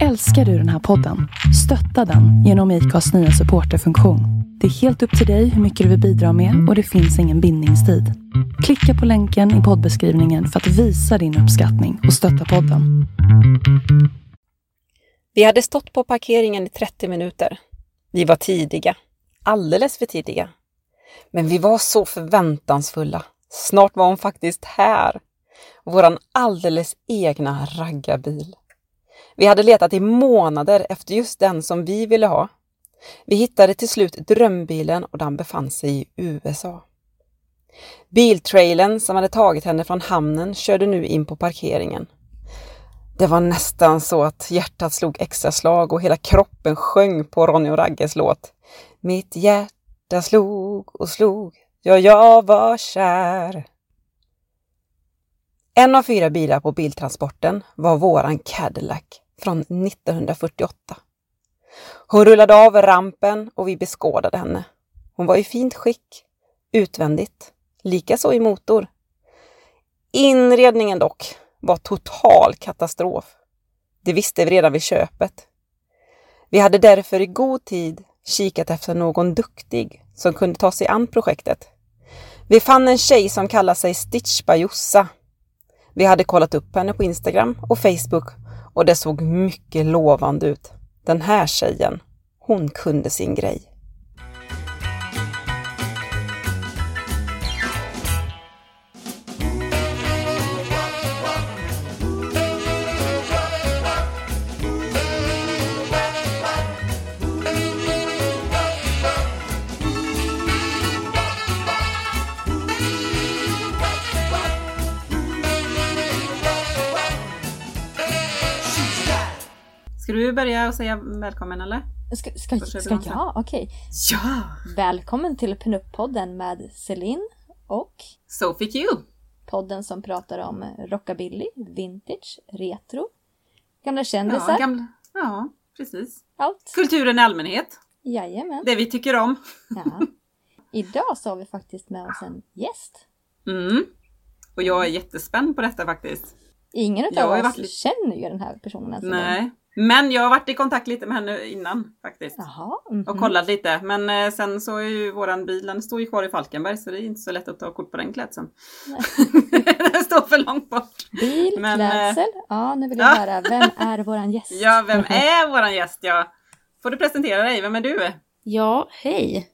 Älskar du den här podden? Stötta den genom IKAs nya supporterfunktion. Det är helt upp till dig hur mycket du vill bidra med och det finns ingen bindningstid. Klicka på länken i poddbeskrivningen för att visa din uppskattning och stötta podden. Vi hade stått på parkeringen i 30 minuter. Vi var tidiga. Alldeles för tidiga. Men vi var så förväntansfulla. Snart var hon faktiskt här. Våran alldeles egna raggarbil. Vi hade letat i månader efter just den som vi ville ha. Vi hittade till slut drömbilen och den befann sig i USA. Biltrailern som hade tagit henne från hamnen körde nu in på parkeringen. Det var nästan så att hjärtat slog extra slag och hela kroppen sjöng på Ronny och Ragges låt. Mitt hjärta slog och slog, ja, jag var kär. En av fyra bilar på biltransporten var våran Cadillac från 1948. Hon rullade av rampen och vi beskådade henne. Hon var i fint skick, utvändigt, likaså i motor. Inredningen dock var total katastrof. Det visste vi redan vid köpet. Vi hade därför i god tid kikat efter någon duktig som kunde ta sig an projektet. Vi fann en tjej som kallar sig Stitch Bajossa. Vi hade kollat upp henne på Instagram och Facebook och det såg mycket lovande ut. Den här tjejen, hon kunde sin grej. Du börja och säga välkommen eller? Ska, ska, ska sen. jag? Okej. Ja! Välkommen till Pinup-podden med Celine och Sophie Q! podden som pratar om rockabilly, vintage, retro, gamla kändisar, Ja, gamla, ja, precis. allt. Kulturen i allmänhet. Jajamän. Det vi tycker om. Ja. Idag så har vi faktiskt med oss en gäst. Mm. Och jag är jättespänd på detta faktiskt. Ingen av oss varit känner ju den här personen. Nej. Men jag har varit i kontakt lite med henne innan faktiskt. Jaha. mhm. Och kollat lite. Men eh, sen så är ju våran bil, den står ju kvar i Falkenberg så det är inte så lätt att ta kort på den klädseln. den står för långt bort. Bil, Men, eh, klädsel. Ja, nu vill jag höra. Vem är våran gäst? Ja, vem är våran gäst? Ja. Får du presentera dig? Vem är du? Ja, hej.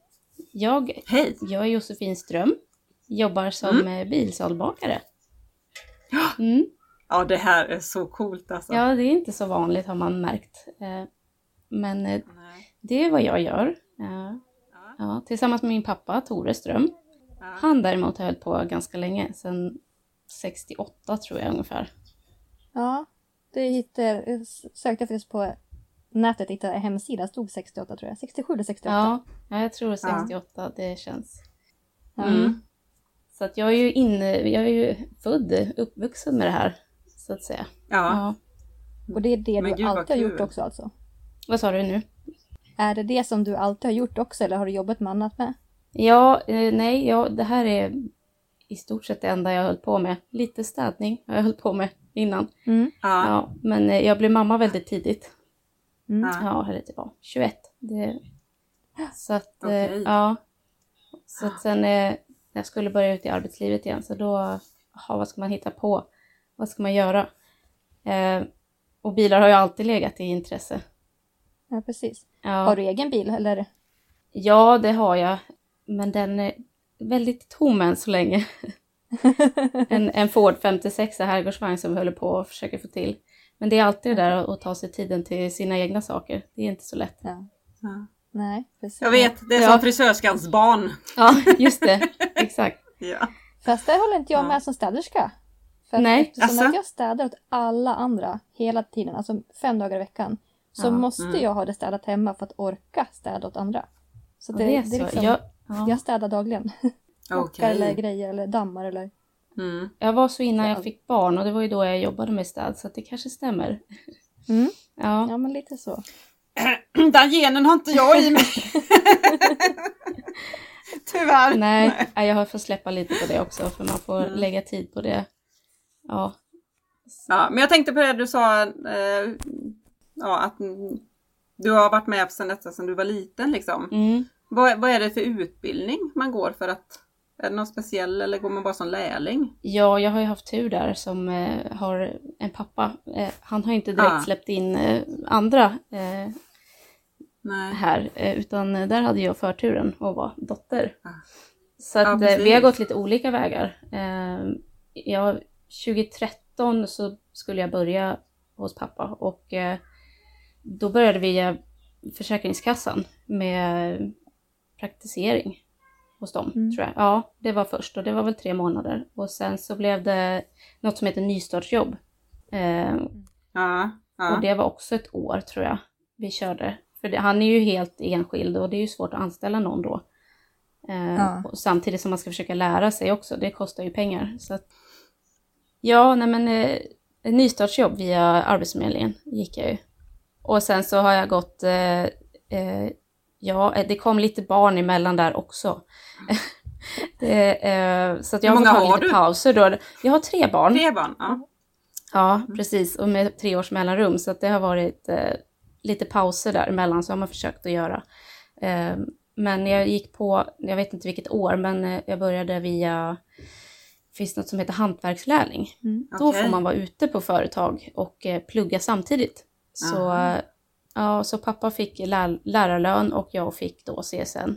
Jag, Hej! jag är Josefin Ström. Jobbar som mm. bilsalbakare. Mm. Ja, det här är så coolt alltså. Ja, det är inte så vanligt har man märkt. Eh, Men eh, Nej. det är vad jag gör. Eh, Ja. Ja, tillsammans med min pappa, Tore Ström. Ja. Han däremot har hållit på ganska länge, sedan 68 tror jag ungefär. Ja, det hittar, jag sökte faktiskt på nätet, hittade en hemsida, stod 68 tror jag. 67 eller 68. Ja, ja, jag tror 68, det känns. Ja. Mm. Så att jag är ju inne, jag är ju född, uppvuxen med det här, så att säga. Ja. Ja. Och det är det Men du gud, alltid har gjort också alltså? Vad sa du nu? Är det det som du alltid har gjort också eller har du jobbat med annat med? Ja, eh, nej, ja, det här är i stort sett det enda jag höll på med. Lite städning har jag höll på med innan. Mm. Ja. Ja, men eh, jag blev mamma väldigt tidigt. Mm. Ja. Eller det var 21. Det, så att, eh, Okej. ja. Så att sen eh, när jag skulle börja ut i arbetslivet igen så då, ja, vad ska man hitta på? Vad ska man göra? Eh, och bilar har ju alltid legat i intresse. Ja, precis. Ja. Har du egen bil eller? Ja, det har jag. Men den är väldigt tom än så länge. en, en Ford 56 herrgårdsvagn som vi håller på och försöker få till. Men det är alltid det där att- ta sig tiden till sina egna saker. Det är inte så lätt. Ja. Ja. Nej, precis. Jag vet, det är Ja. som frisörskans barn. Ja, just det. Exakt. Ja. Fast där håller inte jag Ja. med som städerska. För att Nej. eftersom Asså? att jag städar åt alla andra hela tiden, alltså fem dagar i veckan, så Ja. måste Mm. jag ha det städat hemma för att orka städa åt andra. Så det, det är det är så. liksom, Jag, ja. jag städar dagligen. Plockar eller Okej. grejer eller dammar eller... Mm. jag var så innan jag fick barn och det var ju då jag jobbade med städ så att det kanske stämmer. Mm. Ja, Ja, men lite så. Den genen har inte jag i mig. Tyvärr. nej, nej, jag har fått släppa lite på det också för man får Mm. lägga tid på det. Ja, Ja, men jag tänkte på det du sa. Eh, ja, att du har varit med sedan detta sedan du var liten liksom. Mm. Vad, vad är det för utbildning man går för att, är det någon speciell eller går man bara som lärling? Ja, jag har ju haft tur där som eh, har en pappa. Eh, han har inte direkt Ah. släppt in eh, andra eh, här, eh, utan där hade jag förturen att vara dotter. Ah. Så att, Ja, eh, vi har gått lite olika vägar. Jag, 2013 så skulle jag börja hos pappa och eh, då började vi via Försäkringskassan med praktisering hos dem, Mm. tror jag. Ja, det var först och det var väl tre månader. Och sen så blev det något som heter nystartsjobb. Eh, Ja, ja. och det var också ett år tror jag vi körde. För det, han är ju helt enskild och det är ju svårt att anställa någon då. Eh, Ja. och samtidigt som man ska försöka lära sig också, det kostar ju pengar. Så att, ja, nej men eh, nystartsjobb via Arbetsförmedlingen gick jag ju. Och sen så har jag gått, eh, eh, ja det kom lite barn emellan där också. det, eh, så att jag har fått ta lite du? pauser då. Jag har tre barn. Tre barn? Ja. Ja, precis. Och med tre års mellanrum. Så att det har varit eh, lite pauser däremellan så har man försökt att göra. Eh, men jag gick på, jag vet inte vilket år, men eh, jag började via, finns något som heter hantverkslärling. Mm. Då Okej. får man vara ute på företag och eh, plugga samtidigt. Så, Aha. eh, ja, så pappa fick lär, lärarlön och jag fick då CSN.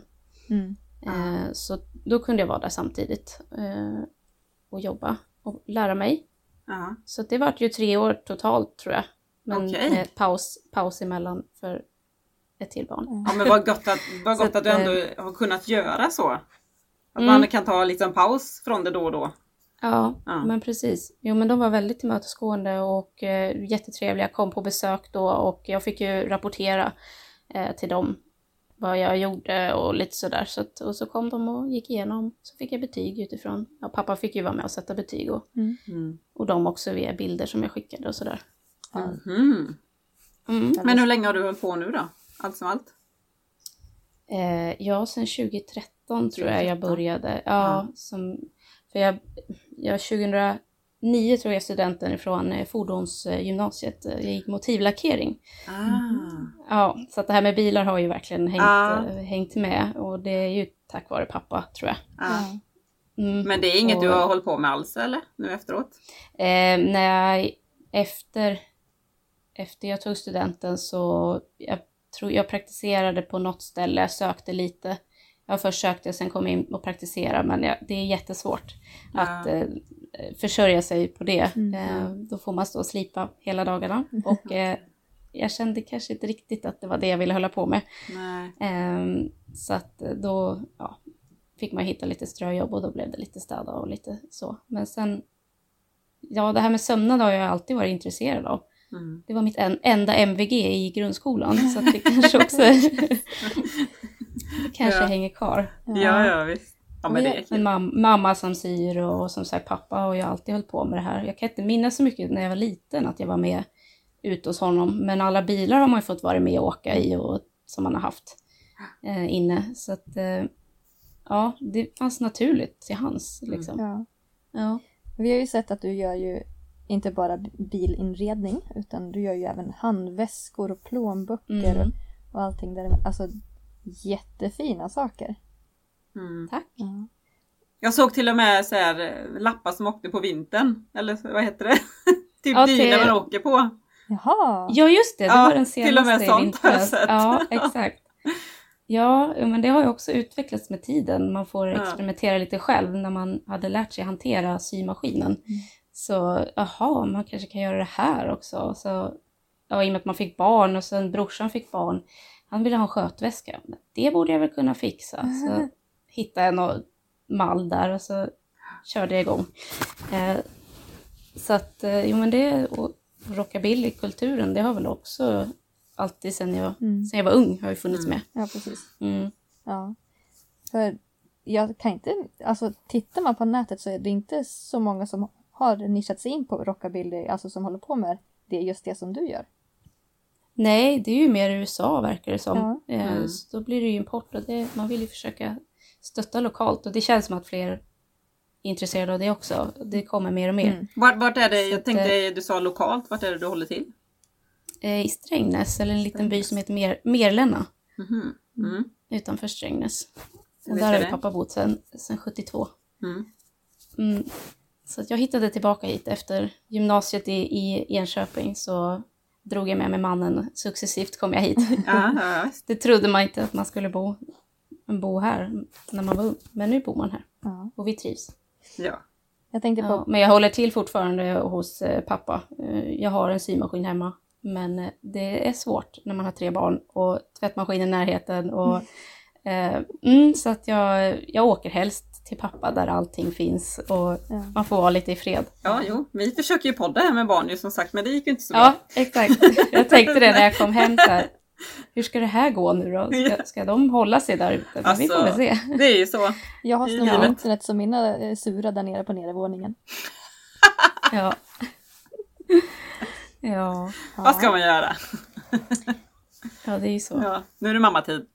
Mm. Eh, så då kunde jag vara där samtidigt eh, och jobba och lära mig. Ja. Så det vart ju tre år totalt tror jag. Men Okej. med paus, paus emellan för ett till barn. ja men vad gott att, vad gott att du att, ändå har kunnat göra så. Att Mm. man kan ta liksom paus från det då och då. Ja, Ja. men precis. Jo men de var väldigt tillmötesgående och eh, jättetrevliga. Kom på besök då och jag fick ju rapportera eh, till dem vad jag gjorde och lite sådär. Så att, och så kom de och gick igenom. Så fick jag betyg utifrån. Ja, pappa fick ju vara med och sätta betyg och, Mm. och de också via bilder som jag skickade och sådär. Mhm. Mm. Men hur länge har du hållit på nu då? Allt som allt? Eh, ja, sen 2013 tror jag jag 2013. började. Ja, Ja. Som, för jag, jag 2009 tror jag studenten från eh, fordonsgymnasiet. eh, Jag gick motivlackering. Ah. Ja, så att det här med bilar har ju verkligen hängt, Ja. eh, hängt med. Och det är ju tack vare pappa, tror jag. Ah. Mm. Men det är inget Och- du har hållit på med alls eller? Nu efteråt? Eh, nej, efter, efter jag tog studenten så jag tror jag praktiserade på något ställe, sökte lite. Jag först sökte, sen kom in och praktiserade, men jag, det är jättesvårt att Ja. eh, försörja sig på det. Mm. Eh, då får man stå och slipa hela dagarna. Och eh, jag kände kanske inte riktigt att det var det jag ville hålla på med. Ehm, så att då ja, fick man hitta lite ströjobb och då blev det lite städa och lite så. Men sen, ja det här med sömnad har jag alltid varit intresserad av. Mm. Det var mitt en, enda MVG i grundskolan så att det kanske också kanske Ja. hänger kvar. Ja, ja visst. Ja men det är En mam- mamma som syr och som sagt pappa har ju alltid hållit på med det här. Jag kan inte minnas så mycket när jag var liten att jag var med ute hos honom. Men alla bilar har man ju fått vara med och åka i och som man har haft eh, inne. Så att eh, ja, det fanns naturligt till hans liksom. Ja. Ja. Vi har ju sett att du gör ju inte bara bilinredning utan du gör ju även handväskor och plånböcker Mm. och, och allting där. Alltså jättefina saker. Mm. Tack. Ja. Jag såg till och med så här, eh, lappar som åkte på vintern. Eller vad heter det? typ Ja, till- man åker på. Jaha! Ja just det, det Ja, var den till och med senaste sånt har jag sett. Ja, exakt. Ja, men det har ju också utvecklats med tiden. Man får Ja. experimentera lite själv när man hade lärt sig hantera symaskinen. Mm. Så, jaha, man kanske kan göra det här också. Så, ja, I och med att man fick barn och sen brorsan fick barn. Han ville ha en skötväska. Det borde jag väl kunna fixa. Så hittade jag någon mall där och så körde jag igång. Eh, så att, eh, jo men det, och rockabilly-kulturen, det har väl också alltid sen jag, Mm. sen jag var ung har ju funnits med. Ja, precis. Mm. Ja. För jag kan inte, alltså tittar man på nätet så är det inte så många som har nischat sig in på rockabilly, alltså som håller på med det, just det som du gör. Nej, det är ju mer USA verkar det som. Ja. Eh, Mm. Så då blir det ju import och det, man vill ju försöka stötta lokalt och det känns som att fler är intresserade av det också. Det kommer mer och mer. Mm. Vart, vart är det, Så jag att, tänkte du sa lokalt, vart är det du håller till? eh, i Strängnäs, eller en liten by som heter Mer Merlänna Mhm. Mm. utanför Strängnäs. Och där har ju pappa bott sedan, sedan 72. Mm. Mm. Så jag hittade tillbaka hit efter gymnasiet i, i Enköping så drog jag med mig mannen. Successivt kom jag hit. Ja, ja. Det trodde man inte att man skulle bo, bo här när man var ung. Men nu bor man här Ja. och vi trivs. ja. Jag tänkte Ja, på, men jag håller till fortfarande hos eh, pappa. Eh, Jag har en symaskin hemma. Men eh, det är svårt när man har tre barn och tvättmaskin i närheten. Och, eh, mm, så att jag, jag åker helst till pappa där allting finns och Ja. man får vara lite i fred. ja, jo. Vi försöker ju podda här med barn ju som sagt, men det gick ju inte så Ja, bra. exakt. Jag tänkte det när jag kom hem så här. Hur ska det här gå nu då? Ska, ska de hålla sig där ute? Men vi får väl Alltså, se. Det är ju så. jag har livet. internet så mina är sura där nere på nedervåningen. Ja. Ja, Vad ska man göra? ja det är ju så. Ja, nu är det mammatid.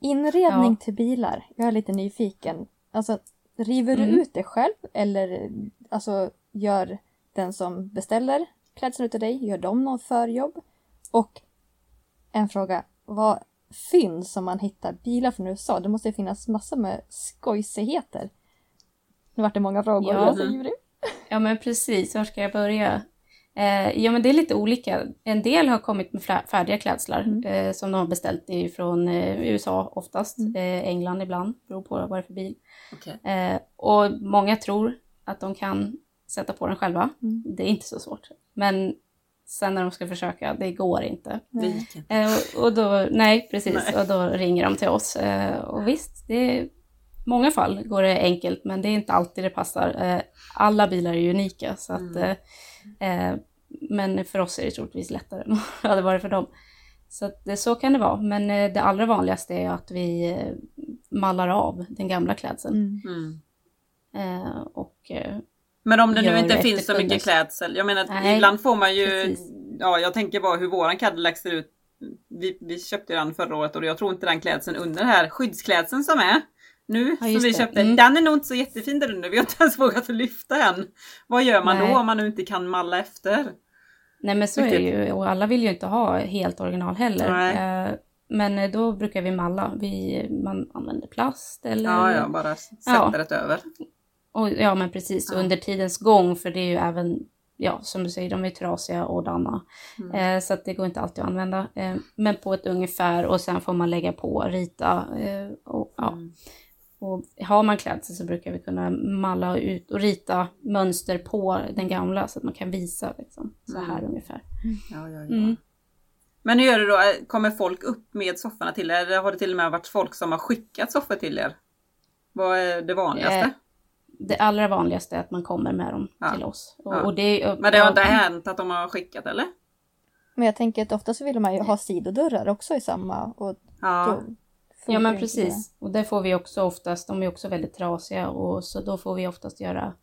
Inredning Ja. till bilar. Jag är lite nyfiken. Alltså, river du Mm. ut det själv eller alltså, gör den som beställer klädseln utav dig, gör de någon förjobb? Och en fråga, vad finns om man hittar bilar från USA? Det måste ju finnas massor med skojsigheter. Nu vart det många frågor, Ja. jag. Ja men precis, var ska jag börja? Eh, ja men det är lite olika. En del har kommit med färdiga klädslar Mm. eh, som de har beställt ifrån eh, USA oftast, Mm. eh, England ibland, beror på vad det är för bil. Okej. Eh, och många tror att de kan sätta på den själva. Mm. Det är inte så svårt. Men sen när de ska försöka, det går inte. Eh, och, och då, nej precis, Nej. och då ringer de till oss. Och visst, det är, många fall går det enkelt men det är inte alltid det passar. Alla bilar är unika så att Mm. eh, men för oss är det troligtvis lättare än vad det hade varit för dem. Så att det, så kan det vara. Men eh, det allra vanligaste är att vi eh, mallar av den gamla klädseln. Mm. Mm. Eh, och eh, Men om det nu inte finns så mycket klädsel. Jag menar, Nej, ibland får man ju... precis. Ja, jag tänker bara hur våran Cadillac ser ut. Vi, vi köpte den förra året och jag tror inte den klädseln under den här skyddsklädseln som är nu, Ja, som vi köpte, Mm. den är nog inte så jättefin där under. Vi har inte ens vågat lyfta än. Vad gör man Nej. då om man nu inte kan malla efter? Nej men så är det ju och alla vill ju inte ha helt original heller. Nej. Eh, men eh, då brukar vi malla. Vi, man använder plast eller... Ja, ja, bara sätta Ja. det över. Och, ja men precis, Ja. under tidens gång för det är ju även, ja som du säger, de är trasiga och danna. Mm. Eh, så att det går inte alltid att använda. Eh, men på ett ungefär och sen får man lägga på, rita. Eh, och, ja. Mm. Och har man klädsel så brukar vi kunna malla ut och rita mönster på den gamla så att man kan visa liksom, så här Mm. ungefär. Ja, ja, ja. Mm. Men hur gör du då? Kommer folk upp med sofforna till er? Eller har det till och med varit folk som har skickat soffor till er? Vad är det vanligaste? Eh, Det allra vanligaste är att man kommer med dem Ja. till oss. Och, Ja. och det, Men det har inte hänt att de har skickat eller? Men jag tänker att ofta så vill man ju ha sidodörrar också i samma. Och Ja. då Ja men precis. Och det får vi också oftast, de är också väldigt trasiga och så då får vi oftast göra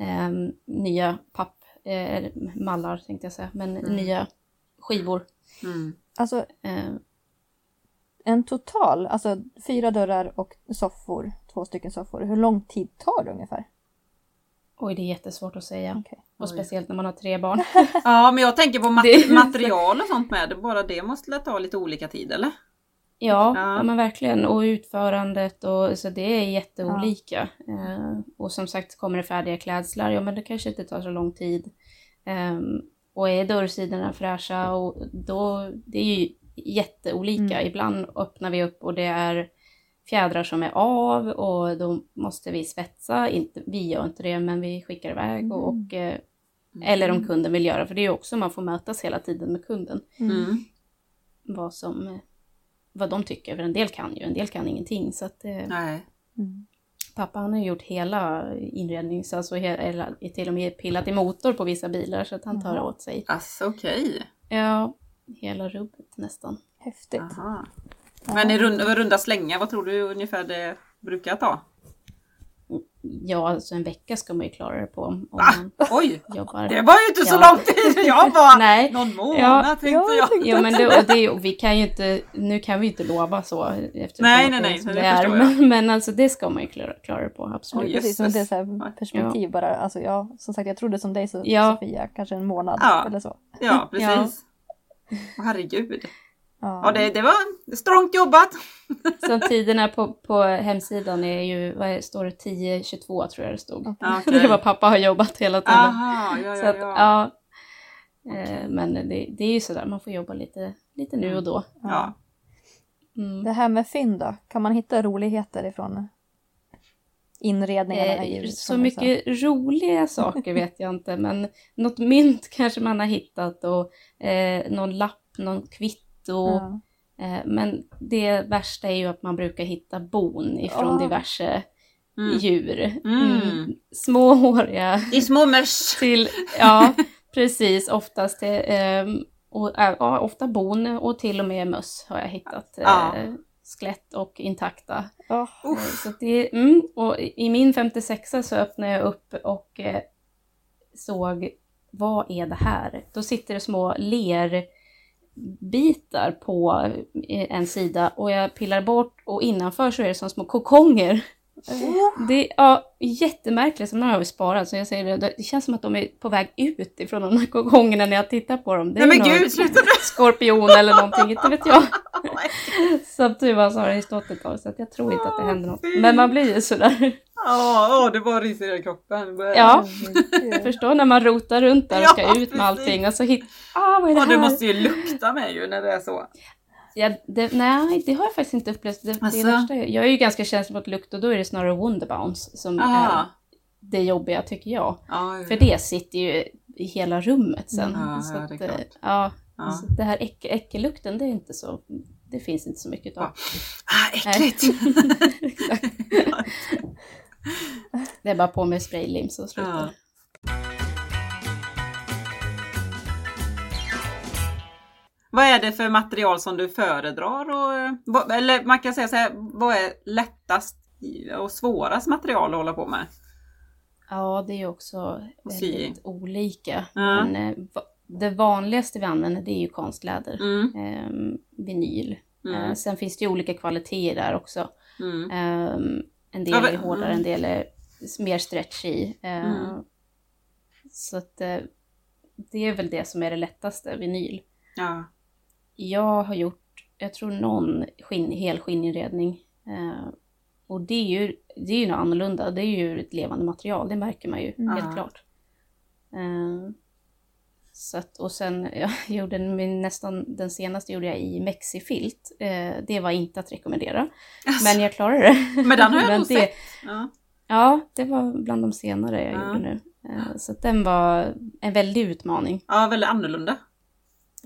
ehm, nya papp, eh, mallar tänkte jag säga, men Mm. nya skivor. Mm. Alltså Eh, en total, alltså fyra dörrar och soffor, två stycken soffor. Hur lång tid tar det ungefär? oj det är jättesvårt att säga. Okej. Och Oj. speciellt när man har tre barn. Ja, men jag tänker på mat- material och sånt med. Bara det måste ta lite olika tid eller? Ja, Ja. ja. men verkligen. Och utförandet och så det är jätteolika. Eh, och som sagt, kommer det färdiga klädslar, ja men det kanske inte tar så lång tid. Ehm, och är dörrsidorna fräscha och då, det är ju jätteolika. Mm. Ibland öppnar vi upp och det är fjädrar som är av och då måste vi svetsa. Inte, vi gör inte det, men vi skickar iväg. Och, och, eh, eller om kunden vill göra, för det är ju också man får mötas hela tiden med kunden. Mm. Vad, som, eh, vad de tycker, för en del kan ju, en del kan ingenting. Så att, eh, Nej. Mm. pappa han har ju gjort hela inrednings, alltså he, eller till och med pillat i motor på vissa bilar så att han tar åt sig. Alltså okej. Ja, hela rubbet nästan. Häftigt. Aha. Men i runda, runda slängar, vad tror du ungefär det brukar ta? Ja, alltså en vecka ska man ju klara det på om Ah, man oj! jobbar. Det var ju inte så Ja. lång tid! Jag bara, Nej. någon månad Ja. tänkte Ja, jag. Jo men det, och det, vi kan ju inte, nu kan vi ju inte lova så eftersom Nej, nej, det är nej, som det det är. jag. Men, men alltså det ska man ju klara, klara det på, absolut. Oj, Precis, men det är så här perspektiv bara. Alltså, ja, som sagt, jag trodde som dig så, Ja. Sofia, kanske en månad Ja. eller så. Ja, precis. Herregud. Ja. Ja, det, det var strångt jobbat. Så tiderna på, på hemsidan är ju, vad är, står det, 10.22 tror jag det stod. Ja, Det är vad pappa har jobbat hela tiden. Aha, ja, Så ja, att, ja. ja. Eh, Men det, det är ju sådär, man får jobba lite, lite nu och då. ja. Mm. Det här med fynd då? Kan man hitta roligheter ifrån inredningarna? Eh, så mycket roliga saker vet jag inte, men något mynt kanske man har hittat och eh, någon lapp, någon kvitto. Ja. Eh, men det värsta är ju att man brukar hitta bon ifrån Ja. diverse Mm. djur. Mm. Mm. Småhåriga I små möss. till, ja precis, oftast till, ehm, och, äh, ja, ofta bon och till och med möss har jag hittat. Ja. Eh, skelett och intakta. Åh, Eh, Så det, mm, och i min 56 så öppnade jag upp och eh, såg vad är det här? Då sitter det små bitar på eh, en sida och jag pillar bort och innanför så är det som små kokonger. Det är ja, jättemärkligt, så de har vi sparat. Så jag säger det, det känns som att de är på väg ut ifrån de här kokongerna när jag tittar på dem. Det är Nej men någon gud, sluta! Skorpion eller någonting, inte vet jag. Som tur var så har det stått ett tag så att jag tror inte att det händer något. Men man blir ju sådär. Ja, det bara ryser i kroppen. Ja, herregud. förstå när man rotar runt där och ska ut med allting och så hittar... Ah, vad är det måste ju lukta med ju när det är så. Ja, det, nej, det har jag faktiskt inte upplevt. Det, det Asså? värsta, är- jag är ju ganska känslig mot lukt och då är det snarare Wonderbounce som är Aha. det jobbiga tycker jag. Ja, För det sitter ju i hela rummet sen. Ja, så ja, att, det är eh, ja, Ja. Så det här äck, äckellukten, det är inte så... Det finns inte så mycket av. Ja. Ah, äckligt! Det är bara på med spraylim så slutar Ja. Vad är det för material som du föredrar? Och, eh, eller man kan säga så här, vad är lättast och svårast material att hålla på med? Ja, det är också väldigt olika. Ja. Men, eh, det vanligaste vi använder det är ju konstläder, Mm, ehm, vinyl. mm, Eh, sen finns det ju olika kvaliteter där också. mm. Ehm, en del är hårdare, mm. en del är mer stretchy. Eh, Mm. Så att eh, det är väl det som är det lättaste, vinyl. Ja. Jag har gjort, jag tror någon skinn, hel skinninredning. Eh, och det är ju, det är ju något annorlunda. Det är ju ett levande material, det märker man ju Mm. helt klart. Eh, så att, och sen, jag gjorde min, nästan den senaste gjorde jag i mexifilt. Eh, det var inte att rekommendera. Men jag klarade det. Men den har jag nog sett. Ja. Ja, det var bland de senare jag Ja. gjorde nu. Eh, så den var en väldig utmaning. ja, väldigt annorlunda.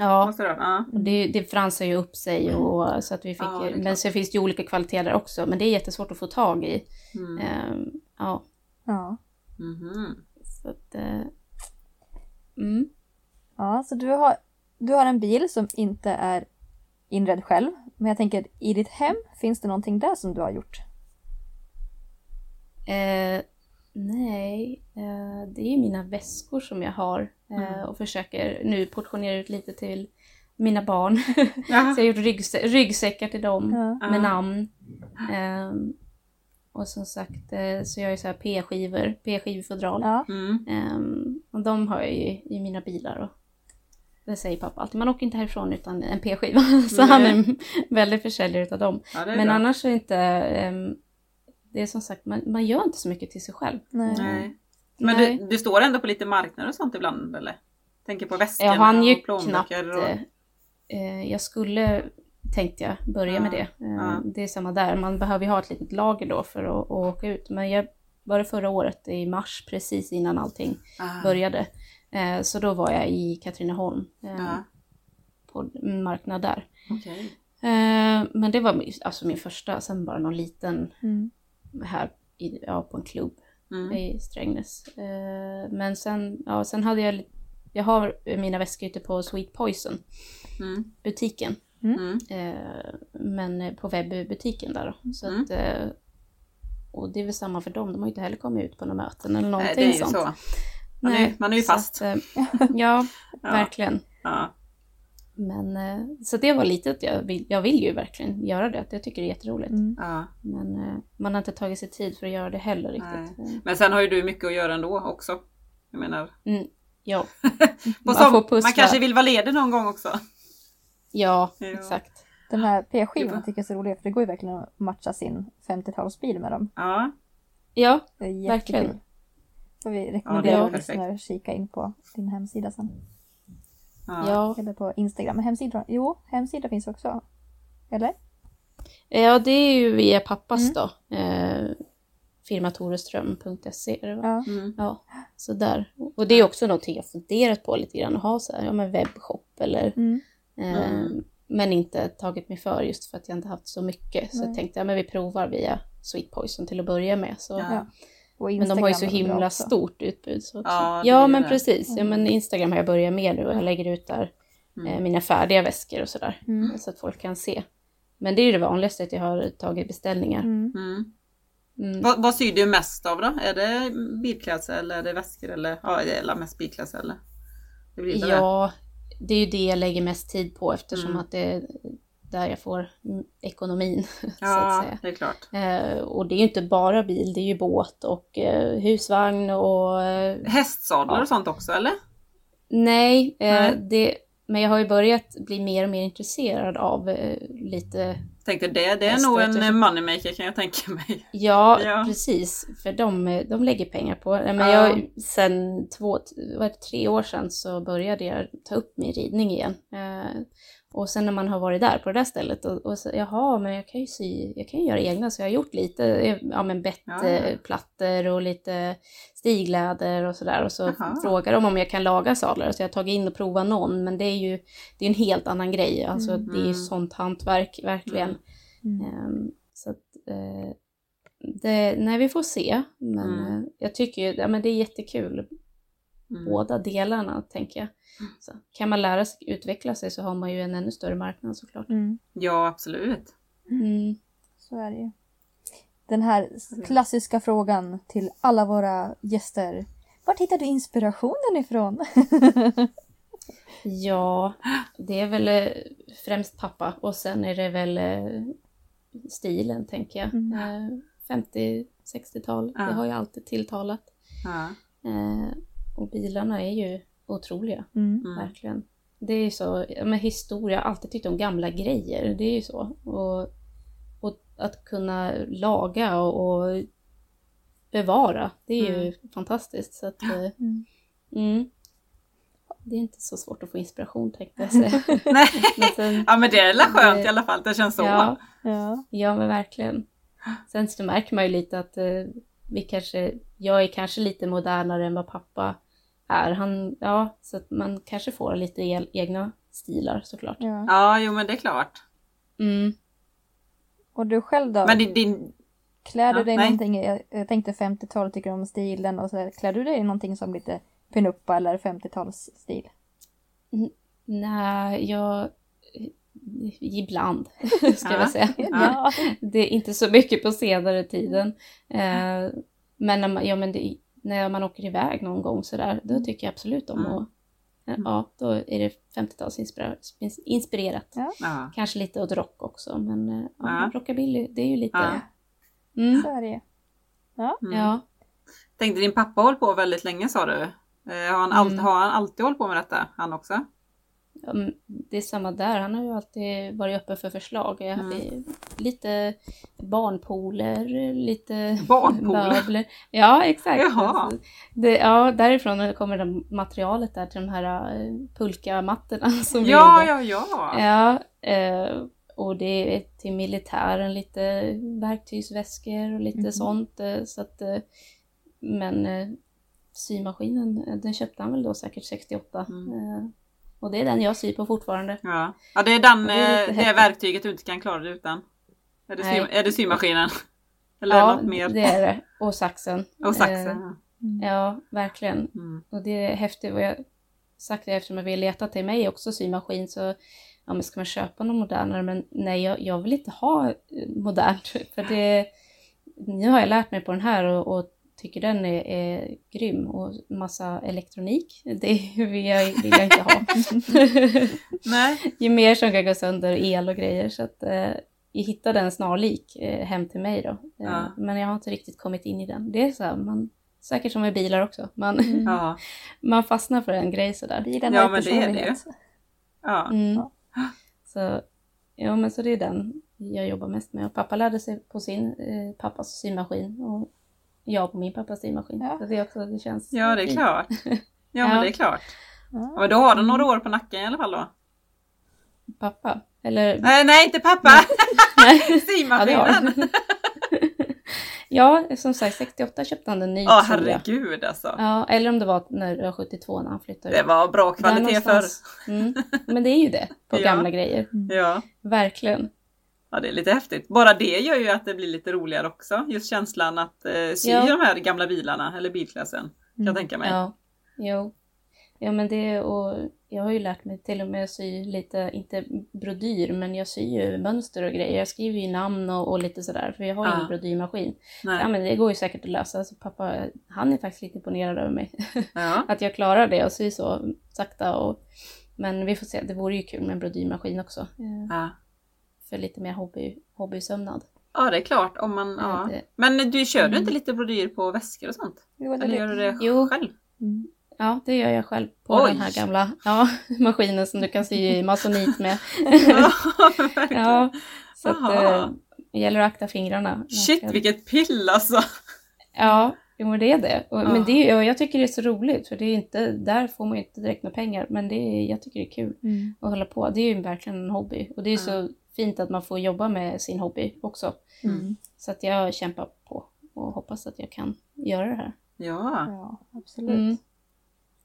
Ja, Måste det, vara. ja. det, det fransar ju upp sig och så att vi fick, Ja, men så finns det ju olika kvaliteter där också, men det är jättesvårt att få tag i. Mm. Eh, ja, Ja. Mhm. så att, eh, mm. ja, så du har, du har en bil som inte är inredd själv. Men jag tänker, i ditt hem, finns det någonting där som du har gjort? Eh, nej, eh, det är ju mina väskor som jag har eh, Mm. och försöker nu portionera ut lite till mina barn. Så jag har gjort ryggsä- ryggsäckar till dem Ja. med namn. Ehm, och som sagt eh, så jag är så här P-skivor, P-skivfodral. Ja. Mm. Ehm, och de har jag ju i mina bilar. Och det säger pappa alltid, man åker inte härifrån utan en P-skiva. Så han är väldigt försäljare utav dem. Ja, Men bra. annars är inte, ehm, det är som sagt, man, man gör inte så mycket till sig själv. Nej. Nej. Men Nej. du, du står ändå på lite marknader och sånt ibland eller? Tänker på väskorna Jag hann ju och plånböcker knappt... och... eh, jag skulle, tänkte jag, börja Ja, med det. Eh, ja. Det är samma där, man behöver ju ha ett litet lager då för att, att åka ut. Men jag var det förra året i mars, precis innan allting Ah. började. Eh, så då var jag i Katrineholm eh, Ja, på en marknad där. okej. Eh, men det var min- alltså min första, sen bara någon liten Mm. Här i, ja, på en klubb Mm. i Strängnäs. Eh, men sen, ja, sen hade jag, jag har mina väskor ute på Sweet Poison, Mm. butiken. Mm. Eh, men eh, på webbutiken där då. Så Mm. att, eh, och det är väl samma för dem, de har ju inte heller kommit ut på några möten eller Nej, någonting det är ju sånt. så. Man är, Nej, man är ju så fast. Att, eh, ja, Ja. verkligen. Ja. Men, eh, så det var lite att jag vill, jag vill ju verkligen göra det, jag tycker det är jätteroligt. Mm. Ja. Men eh, man har inte tagit sig tid för att göra det heller riktigt. Eh, Men sen har ju du mycket att göra ändå också. Jag menar, Mm, ja, Man som, får pussla. man kanske vill vara ledig någon gång också. Ja, Ja. exakt. Den här P-skivan tycker jag är så rolig för det går ju verkligen att matcha sin 50-talsbil med dem. Ja, Ja, Det är Verkligen. Får vi Ja, det rekommendera lyssnare att kika in på din hemsida sen. ja. Eller på Instagram. Men hemsida, jo, hemsida finns också. Eller? ja, det är ju via pappas Mm. då. Eh, firmatoreström.se? Ja. Mm. Ja, så där. Och det är också någonting jag funderat på lite grann, att ha så här, ja men webbshop eller Mm. eh, Mm. Men inte tagit mig för just för att jag inte haft så mycket. Så Nej. jag tänkte, ja men vi provar via Sweet Poison till att börja med. Så. Ja. Men de har ju så himla stort utbud. Så också. Ja, Ja, men det. precis. Ja, men Instagram har jag börjat med nu och jag lägger ut där Mm. eh, mina färdiga väskor och sådär. Mm. Så att folk kan se. Men det är ju det vanligaste att jag har tagit beställningar. Mm. Mm. Mm. Vad, vad syr du mest av då? Är det bilklädsel eller är det väskor eller? Ja, det är mest bilklädsel eller? Det blir det. Ja, det är ju det jag lägger mest tid på eftersom Mm. att det där jag får ekonomin. så att ja säga. det är klart. Eh, och det är ju inte bara bil, det är ju båt och eh, husvagn och... Eh, Hästsadlar Ja. och sånt också eller? nej, eh, Nej. Det, men jag har ju börjat bli mer och mer intresserad av eh, lite... Tänkte det, det är Hästar, nog en typ. eh, moneymaker kan jag tänka mig. Ja, Ja. precis. För de, de lägger pengar på. Men Ja. jag, sen två, vad det, tre år sedan så började jag ta upp min ridning igen. Och sen när man har varit där på det där stället och, och så, jaha, men jag kan ju sy, jag kan ju göra egna så jag har gjort lite, eh, ja men bettplattor och lite stigläder och sådär. Och så Jaha. frågar de om jag kan laga sadlar så jag har tagit in och provat någon. Men det är ju, det är en helt annan grej. Alltså det är ju Mm. sånt hantverk verkligen. Mm. Ehm, så att, eh, det, nej, vi får se. Men Mm. eh, jag tycker ju, ja, men det är jättekul, Mm. båda delarna tänker jag. Så, kan man lära sig utveckla sig så har man ju en ännu större marknad såklart. Mm. Ja absolut. Mm. Så är det ju. Den här klassiska frågan till alla våra gäster. Vart hittar du inspirationen ifrån? Ja, det är väl eh, främst pappa och sen är det väl eh, stilen tänker jag. Mm. Eh, 50-60-tal, Ja. det har ju alltid tilltalat. Ja. Eh, och bilarna är ju otroliga. Mm. Mm. Verkligen. Det är ju så, men historia, jag har alltid tyckt om gamla grejer, det är ju så. Och, och att kunna laga och, och bevara, det är ju fantastiskt. Så att, eh, Mm. mm. Det är inte så svårt att få inspiration tänkte jag säga. Nej. Men sen, ja men det är väl skönt Det- i alla fall det känns så. ja, Ja. ja, men verkligen. Sen så märker man ju lite att eh, vi kanske, jag är kanske lite modernare än vad pappa är. Han, ja, så att man kanske får lite e- egna stilar såklart. ja. Ja jo men det är klart. Mm. Och du själv då? Men din, din Klär du Ja, dig nej. någonting, jag, jag tänkte 50-tal, tycker du om stilen och så här, klär du dig i någonting som lite pinuppa eller 50-talsstil? Nej, jag... Ibland, ska Ja. jag säga. Ja. Det är inte så mycket på senare tiden. Eh, men när man, ja, men det, när man åker iväg någon gång sådär, då tycker jag absolut om Mm. att... Ja, då är det 50-talsinspirerat. Ja. ja. Kanske lite åt rock också, men eh, ja, Ja. rockabilly, det är ju lite... Ja. Mm, Så är det ju. Mm. ja. Tänkte din pappa hållit på väldigt länge sa du. Eh, har, han all, Mm. har han alltid hållit på med detta? Han också? Ja, Det är samma där, han har ju alltid varit öppen för förslag. Jag Mm. lite barnpooler, lite Barnpooler? möbler. Ja, exakt. Jaha. Alltså, Det, ja, därifrån kommer det materialet där till de här uh, pulkamattorna som Ja, ja, ja. Ja, eh, och det är till militären lite verktygsväskor och lite Mhm. sånt. eh, så att, eh, men eh, symaskinen, eh, den köpte han väl då säkert 68. Mm. Och det är den jag syr på fortfarande. Ja, ja det är den, Det är eh, det verktyget du inte kan klara dig utan. Är det, sy, är det symaskinen? Eller ja, något mer? det är det. Och saxen. Och saxen? Eh, ja. ja, verkligen. Mm. Och det är häftigt. Och jag sagt det eftersom jag vill leta till mig också symaskin så ja, men ska man köpa något modernare? Men nej, jag, jag vill inte ha eh, modernt. För det, nu har jag lärt mig på den här och, och tycker den är, är grym. Och massa elektronik, det vill jag, vill jag inte ha. Nej. Ju mer som kan gå sönder, el och grejer. Så att eh, jag hittade en snarlik eh, hem till mig då. Eh, Ja. Men jag har inte riktigt kommit in i den. Det är så här, man, säkert som med bilar också. Man, Mm. Ja. man fastnar för en grej sådär. Bilen Ja, men det är det ju. Ja. Mm. Ja. Så, ja, men så det är den jag jobbar mest med. Och pappa lärde sig på sin eh, pappas symaskin och jag på min pappas symaskin. Ja. Så det, är också, det känns Ja, det är fint. klart. Ja, Ja. men det är klart. Ja. Och då har du några år på nacken i alla fall då? Pappa? Eller? Nej, nej inte pappa! Ja, Symaskinen! han. ja, som sagt 68 köpte han en ny Ja, herregud alltså. Ja, eller om det var när det var 72 när han flyttade. Det var bra kvalitet för. någonstans. Mm. Men det är ju det, på Ja. gamla grejer. Ja. Verkligen. Ja, det är lite häftigt. Bara det gör ju att det blir lite roligare också. Just känslan att eh, sy Ja. de här gamla bilarna, eller bilklassen. Kan jag tänka mig. Ja, jo. Ja men det och jag har ju lärt mig till och med att sy lite, inte brodyr, men jag syr ju mönster och grejer. Jag skriver ju namn och, och lite sådär, för jag har ju Ja. ingen brodyrmaskin. Ja men det går ju säkert att lösa. Så pappa, han är faktiskt lite imponerad över mig. Ja. att jag klarar det och syr så sakta och men vi får se, det vore ju kul med en brodyrmaskin också. Ja. För lite mer hobby, hobbysömnad. ja, det är klart. Om man, ja. Men du kör du Mm. inte lite brodyr på väskor och sånt? Jo, Eller gör det. du det Jo. själv? Mm. Ja, det gör jag själv på Oj. den här gamla ja, maskinen som du kan sy i masonit med. Ja. Ja, så att eh, det gäller att akta fingrarna. Shit vilket pill alltså! Ja, jo, men det är det. Och, Ja. Men det och jag tycker det är så roligt för det är inte, där får man ju inte direkt några pengar. Men det är, jag tycker det är kul Mm. att hålla på. Det är ju verkligen en hobby. Och det är så fint att man får jobba med sin hobby också. Mm. Så att jag kämpar på och hoppas att jag kan göra det här. Ja, Ja, absolut. Mm.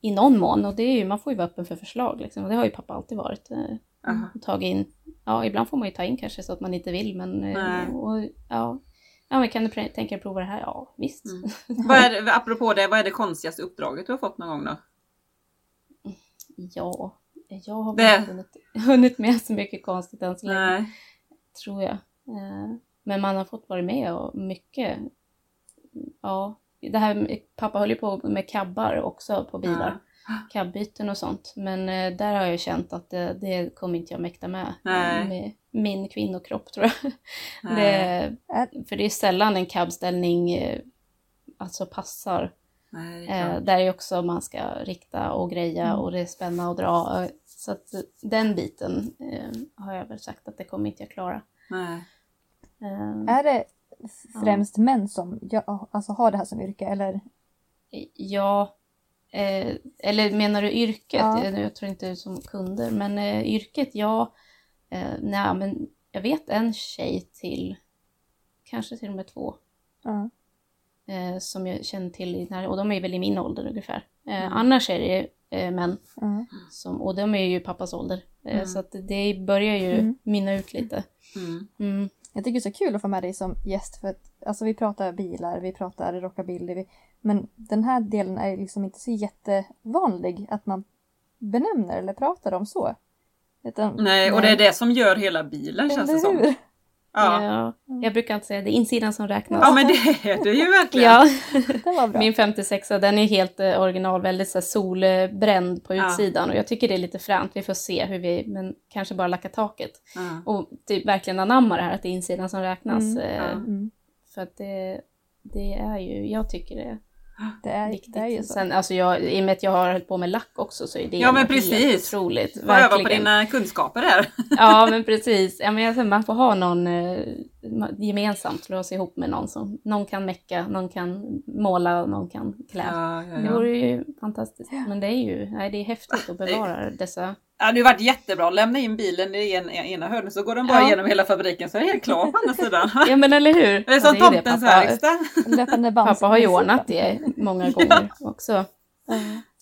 I någon mån. Och det är ju, man får ju vara öppen för förslag. Liksom. Och det har ju pappa alltid varit. Eh, Aha. tagit in. Ja, ibland får man ju ta in kanske så att man inte vill. Men, eh, och, ja. ja, men kan du tänka dig prova det här? Ja, visst. Mm. vad är det, apropå det, vad är det konstigaste uppdraget du har fått någon gång då? Ja, jag har Det- inte hunnit, hunnit med så mycket konstigt än så länge. Nej. tror jag. Eh, Men man har fått vara med och mycket. Ja, det här, pappa höll ju på med cabbar också på bilar. Cabbyten och sånt. Men eh, där har jag känt att det, det kommer inte jag mäkta med. Nej. Med min kvinnokropp tror jag. Det, för det är sällan en cabställning eh, alltså passar. Nej, det är Eh, där är också man ska rikta och greja Mm. och det är spänna och dra. Så att den biten eh, har jag väl sagt att det kommer inte jag klara. Nej. Eh, Är det främst män som ja, alltså, har det här som yrke eller? Ja, eh, eller menar du yrket? Ja. Jag, jag tror inte som kunder, men eh, yrket ja. Eh, nej, men jag vet en tjej till, kanske till och med två, Ja. Eh, som jag känner till, i här, och de är väl i min ålder ungefär. Eh, Mm. Annars är det eh, män, Ja. som, och de är ju pappas ålder. Eh, Mm. Så att det börjar ju Mm. mynna ut lite. Mm. Mm. Jag tycker det är så kul att få med dig som gäst för att alltså, vi pratar bilar, vi pratar rockabilly. Vi, men den här delen är liksom inte så jättevanlig att man benämner eller pratar om så. Utan, Nej, och det är det som gör hela bilen känns det som. Ja. Ja, jag brukar alltid säga det är insidan som räknas. ja, men det är det ju verkligen. Ja. Det var bra. Min 56 den är helt eh, original, väldigt så solbränd på Ja. utsidan och jag tycker det är lite fränt. Vi får se hur vi, men kanske bara lacka taket. Ja. Och typ verkligen anamma det här att det är insidan som räknas. Mm. eh, Ja. Mm. För att det, det är ju, jag tycker det Det är, viktigt. det är ju så. Sen, alltså jag, I och med att jag har hållit på med lack också så är det Ja, men helt precis. otroligt. Får öva på dina kunskaper här. Ja men precis. Ja, men jag, man får ha någon eh, gemensamt, slå sig ihop med någon som någon kan mecka, någon kan måla, någon kan klä. Ja, ja, Det ja. vore ju fantastiskt. Men det är ju nej, det är häftigt att bevara dessa. Ja, det har varit jättebra. Lämna in bilen i en, ena hörnet så går den bara Ja. igenom hela fabriken så är det helt klart på andra sidan. Ja men eller hur? Det är som Ja, tomtens pappa, verkstad. Pappa har ju ordnat det många gånger också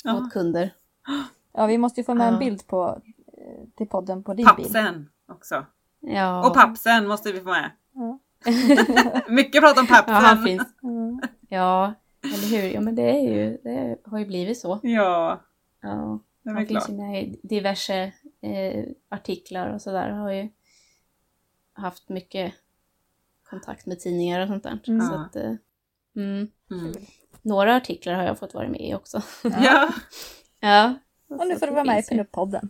Ja. åt kunder. Ja, vi måste ju få med en Ja. bild på, eh, till podden på din bil. Pappsen också. Ja, Och pappsen måste vi få med. Ja. Mycket prat om ja, han finns. Mm. Ja, eller hur? Ja men det är ju, det har ju blivit så. Ja, Ja. Det är Han väl finns ju med i diverse eh, artiklar och sådär. Har ju haft mycket kontakt med tidningar och sånt där. Mm. Så att, eh, mm. Mm. Några artiklar har jag fått vara med i också. Ja, ja. Och nu får du vara med i. Pinup-podden.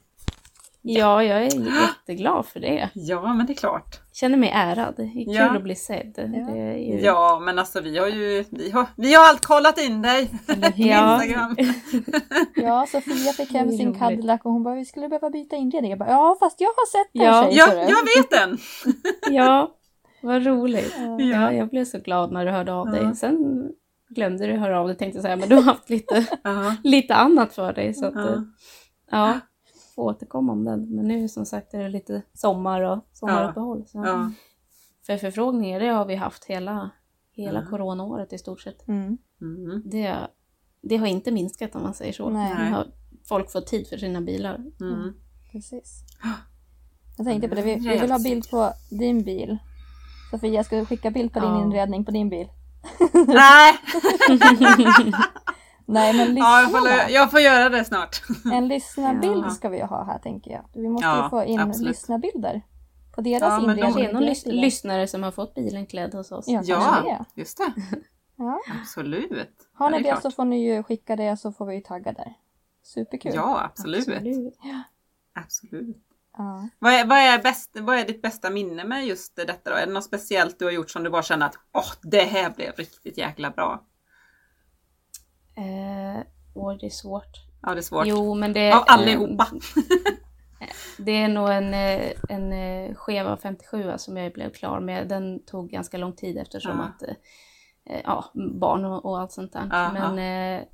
Ja, jag är jätteglad för det. Ja, men det är klart. Känner mig ärad. Det är kul Ja. att bli sedd. Det är ju... Ja, men alltså vi har ju vi har, vi har allt kollat in dig. Ja. Instagram. Ja, Sofia fick hem sin. Cadillac och hon bara vi skulle behöva byta inredning. Jag bara ja fast jag har sett den Ja. tjej. Ja, jag vet den. ja, vad roligt. Ja. Ja, jag blev så glad när du hörde av Ja. dig. Sen glömde du höra av dig tänkte jag säga, men du har haft lite, Ja. lite annat för dig. Så att, Ja. Får återkomma om den. Men nu som sagt är det lite sommar och sommaruppehåll. Så. Ja. För förfrågningar det har vi haft hela, hela Mm. coronaåret i stort sett. Mm. Mm. Det, det har inte minskat om man säger så. Har folk fått tid för sina bilar. Mm. Precis. Jag tänkte på det, vi, vi vill ha bild på din bil. Sofia, jag ska skicka bild på din Ja. inredning på din bil. Nej, Nej men ja, jag, får, jag får göra det snart. En lyssnarbild Ja. ska vi ha här tänker jag. Vi måste Ja, ju få in absolut. lyssnarbilder. På deras Ja, inredning. Kanske är någon lys- lyssnare som har fått bilen klädd hos oss. Ja, Ja, det. just det. Ja. Absolut. Har ni det det så får ni ju skicka det så får vi ju tagga där. Superkul. Ja, absolut. Absolut. absolut. Ja. Vad är, vad, är bäst, vad är ditt bästa minne med just detta då? Är det något speciellt du har gjort som du bara känner att åh, det här blev riktigt jäkla bra? Eh, åh, det är svårt. Ja, det är svårt. Jo, men det... Av eh, allihopa. Det är nog en, eh, en eh, skeva 57 som jag blev klar med. Den tog ganska lång tid eftersom Ja. att eh, eh, ja, barn och, och allt sånt där. Aha. Men eh,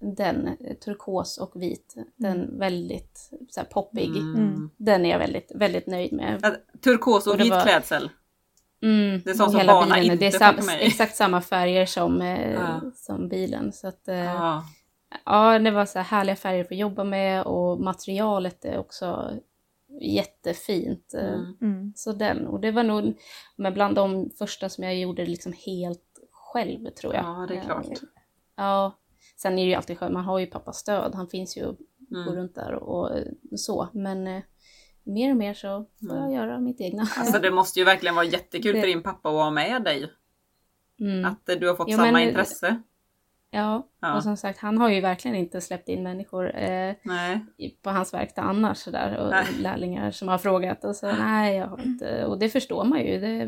den, eh, turkos och vit, den väldigt så här, poppig. Mm. Den är jag väldigt, väldigt nöjd med. Ja, Turkos och, Och vit var- klädsel. Mm, Det är sånt som barnen inte Det är sam, med. exakt samma färger som, eh, Ja. som bilen. Så att, eh, Ja. Ja, det var så här härliga färger för att jobba med och materialet är också jättefint. eh, Mm. Mm. Så den, och det var nog men bland de första som jag gjorde liksom helt själv tror jag. ja, det är klart. Ja, sen är det ju alltid skönt, man har ju pappas stöd, han finns ju och går Mm. runt där och, och så. Men eh, mer och mer så får jag Mm. göra mitt egna. Alltså det måste ju verkligen vara jättekul Det- för din pappa att vara med dig. Mm. Att du har fått Jo, samma men- intresse. Ja, Ja. och som sagt, han har ju verkligen inte släppt in människor eh, på hans verkstad annars sådär och Nej. lärlingar som har frågat och så nej jag har inte och det förstår man ju. Det,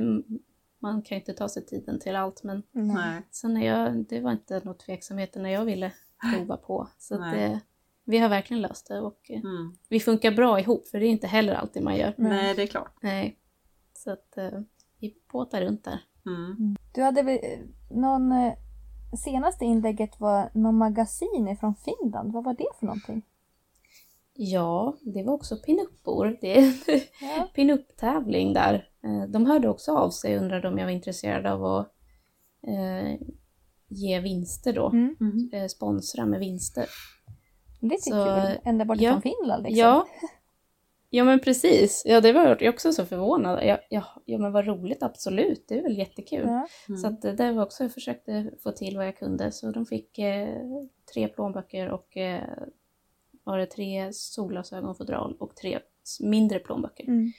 man kan ju inte ta sig tiden till allt men Nej. Sen när jag, det var inte något tveksamheter när jag ville prova på. Så det, vi har verkligen löst det och eh, Mm. vi funkar bra ihop för det är inte heller alltid man gör. Nej. Nej, det är klart. Nej. Så att eh, vi båtar runt där. Mm. Du hade väl eh, någon... Senaste inlägget var någon magasin från Finland. Vad var det för någonting? Ja, det var också pinuppor. Det är en Ja. pinup-tävling där. De hörde också av sig och undrade om jag var intresserad av att eh, ge vinster då. Mm. Mm. Sponsra med vinster. Lite Så, kul. Ända bort ja. från Finland liksom. Ja. ja, men precis. Ja, det var jag också så förvånad. Ja, ja, ja, men vad roligt, absolut. Det är väl jättekul. Ja. Mm. Så att eh, det var också, jag försökte få till vad jag kunde. Så de fick eh, tre plånböcker och eh, var det tre solglasögonfodral och tre mindre plånböcker. Mm.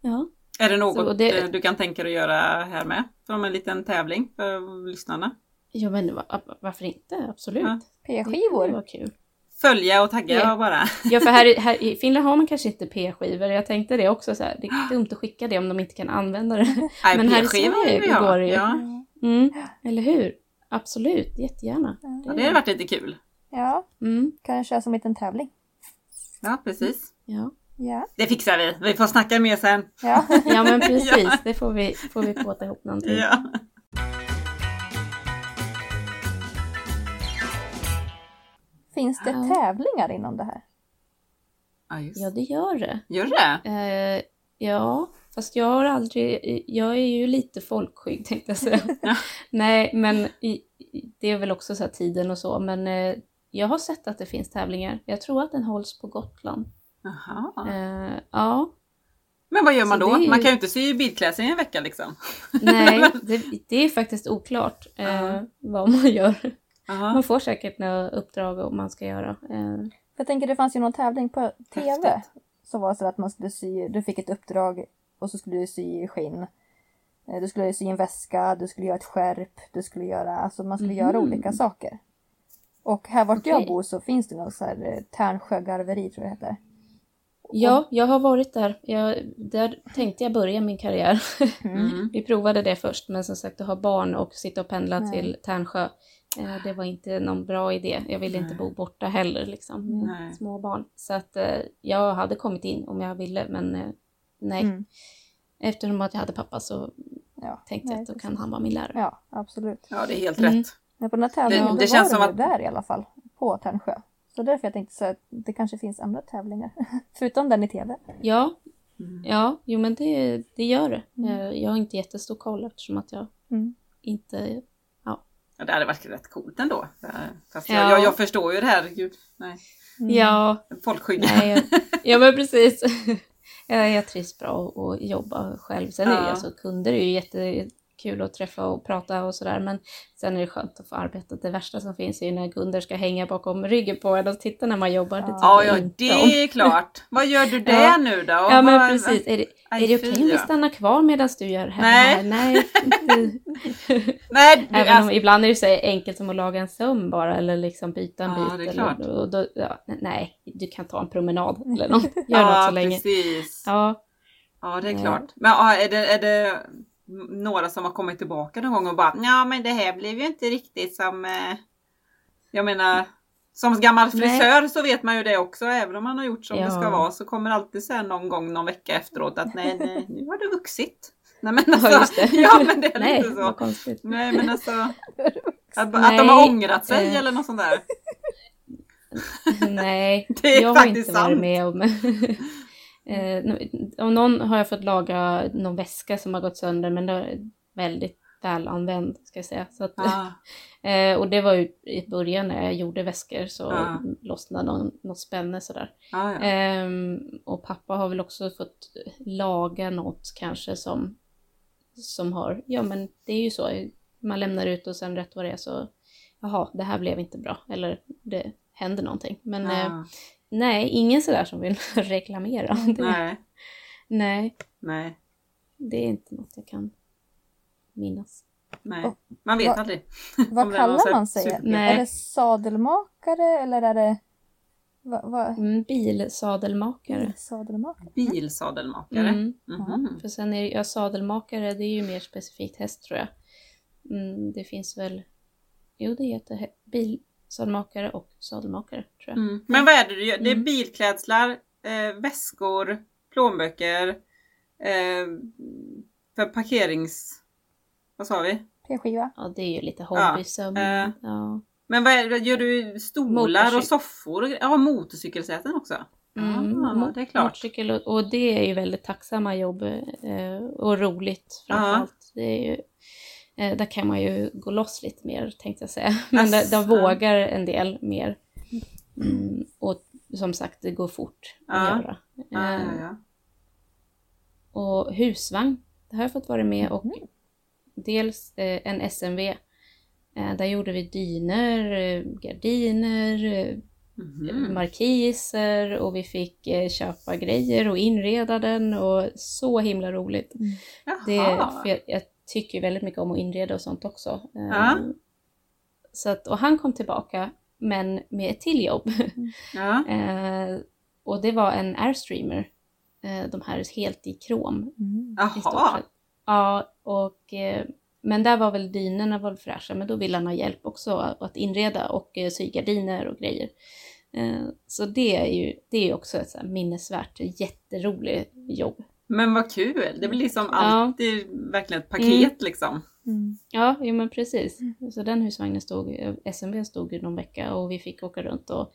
Ja. Är det något Så det- eh, du kan tänka dig att göra här med? Som en liten tävling för lyssnarna? ja, men va- varför inte? Absolut. Ja. Det P-skivor. var kul. Följa och tagga Ja. bara. Ja, för här, i- här i Finland har man kanske inte p-skivor. Jag tänkte det också så här. Det är dumt att skicka det om de inte kan använda det. Nej, Men här i Sverige går det ju. Ja. Mm, eller hur? Absolut, jättegärna. ja, det hade varit lite kul. Ja, Mm, kan köra som en liten tävling. Ja, precis. ja. Ja. Det fixar vi. Vi får snacka mer sen. Ja. ja, men precis. Ja. Det får vi, får vi påta ihop någonting. Ja. Finns det Ja. tävlingar inom det här? Ja, just. Ja, det gör det. Gör det? Eh, ja, fast jag har aldrig... Jag är ju lite folkskygg tänkte jag säga. Ja. Nej, men det är väl också så här tiden och så. Men eh, jag har sett att det finns tävlingar. Jag tror att den hålls på Gotland. Jaha. Eh, ja, Men vad gör man Så då? ju- Man kan ju inte sy bilklädsel i en vecka liksom. nej, det, det är faktiskt oklart eh, Ja. vad man gör. Jaha. Man får säkert några uppdrag om man ska göra. Eh, För jag tänker det fanns ju någon tävling på TV. Häftigt. Som var så att man skulle sy, du fick ett uppdrag och så skulle du sy i skinn. Eh, Du skulle sy en väska, du skulle göra ett skärp, du skulle göra, alltså man skulle göra Mhm. olika saker. Och här vart jag Okej. bor så finns det någon så här eh, Tärnsjö garveri tror jag det heter. Ja, jag har varit där. Jag, där tänkte jag börja min karriär. Mm. Vi provade det först, men som sagt att ha barn och sitta och pendla Nej. till Tärnsjö, det var inte någon bra idé. Jag ville inte Nej. bo borta heller, liksom, med Nej. små barn. Så att eh, jag hade kommit in om jag ville, men eh, nej. Mm. Eftersom att jag hade pappa så Ja, tänkte jag att då kan han vara min lärare. Ja, absolut. Ja, det är helt Mm. rätt. Men på den här tävlingen Det- det, då känns var som du att- där i alla fall. På Tärnsjö. Så därför jag tänkte så att det kanske finns andra tävlingar. Förutom den i tv. Ja, Mm. ja, jo men det, det gör det. Mm. Eh, Jag har inte jättestor koll eftersom att jag Mm. inte... Ja, det hade varit rätt coolt ändå. Fast Ja. jag, jag, jag förstår ju det här. Gud, nej. Mm. Ja, Folkskygga. Nej, jag, ja men precis. Jag, jag trivs bra att jobba själv. Sen är det ju Ja. alltså kunder är ju jättekul att träffa och prata och sådär. Men sen är det skönt att få arbeta. Det värsta som finns är ju när kunder ska hänga bakom ryggen på en och titta när man jobbar. Det Ja, ja, det om. är klart. Vad gör du där Ja. nu då? Ja men Vad- precis. Är det, Aj, är det okej om vi stannar kvar medan du gör här? Nej. Nej. Nej, du, Även alltså, om ibland är det så enkelt som att laga en söm bara eller liksom byta en Ja, bit. det är klart. Eller, och då, ja, nej, du kan ta en promenad eller något. Gör ja, något så länge. precis. Ja, Ja, det är klart. Men ja, är, det, är det några som har kommit tillbaka någon gång och bara ja men det här blev ju inte riktigt som eh, jag menar som gammal Nej. frisör så vet man ju det också. Även om man har gjort som det ska Ja. vara så kommer alltid säga någon gång någon vecka efteråt att nej, nej nu har du vuxit. Nej men alltså, Ja, det. ja men det är nej, lite så. konstigt. Nej men alltså att, att Nej, de har ångrat sig eh. eller något sånt där. Nej, Det är jag har faktiskt inte varit sant. med om... eh, om någon har jag fått laga någon väska som har gått sönder men det är väldigt väl använd ska jag säga. Så att, Ja, eh, och det var ju i början när jag gjorde väskor så Ja. lossnade någon, något spänne sådär. ja, ja. Ehm, och pappa har väl också fått laga något kanske som, som har, ja men det är ju så, man lämnar ut och sen rätt vad det är så, jaha, det här blev inte bra, eller det händer någonting. Men eh, ja. Nej, ingen sådär som vill reklamera. Det, nej. Nej, nej, det är inte något jag kan minnas. nej. Och Man vet vad- aldrig. Vad kallar man sig? Är det sadelmakare eller är det... Vad? Va, Mm, bilsadelmakare. sadelmakare? Bilsadelmakare. Mm. Mhm. För sen är det, ja, sadelmakare, det är ju mer specifikt häst tror jag. Mm, det finns väl, jo det heter he- bilsadelmakare och sadelmakare tror jag. Mm. Men vad är det du gör? Det är Mm. bilklädslar, eh, väskor, plånböcker, eh, för parkerings... Vad sa vi? P-skiva? Ja, det är ju lite hobbysöm. eh. Ja. Men vad är, det- gör du stolar och soffor? och Ja, motorcykelsäten också? Mm, Ja, det är klart. Motorcykel och, och det är ju väldigt tacksamma jobb eh, och roligt framförallt. Det är ju, eh, där kan man ju gå loss lite mer tänkte jag säga. Men där, vågar en del mer. Mm, och som sagt, det går fort att göra. Eh. Och husvagn, det har jag fått vara med och dels eh, en SMV. Eh, där gjorde vi dyner, eh, gardiner, Mhm. markiser och vi fick köpa grejer och inreda den och så himla roligt. Det, för jag, jag tycker ju väldigt mycket om att inreda och sånt också. Eh, Ja. Så att, och han kom tillbaka men med ett till jobb. Ja. Eh, och det var en Airstreamer. Eh, de här helt i krom Mm. Jaha. sett. Ja, och, eh, men där var väl dynorna var fräscha, men då ville han ha hjälp också att inreda och eh, sy gardiner och grejer. Eh, så det är ju det är också ett så minnesvärt, jätteroligt jobb. Men vad kul! Det blir liksom Ja. alltid verkligen ett paket liksom. Mm. Ja, jo, men precis. Så den husvagnen stod, eh, SMV stod ju någon vecka och vi fick åka runt och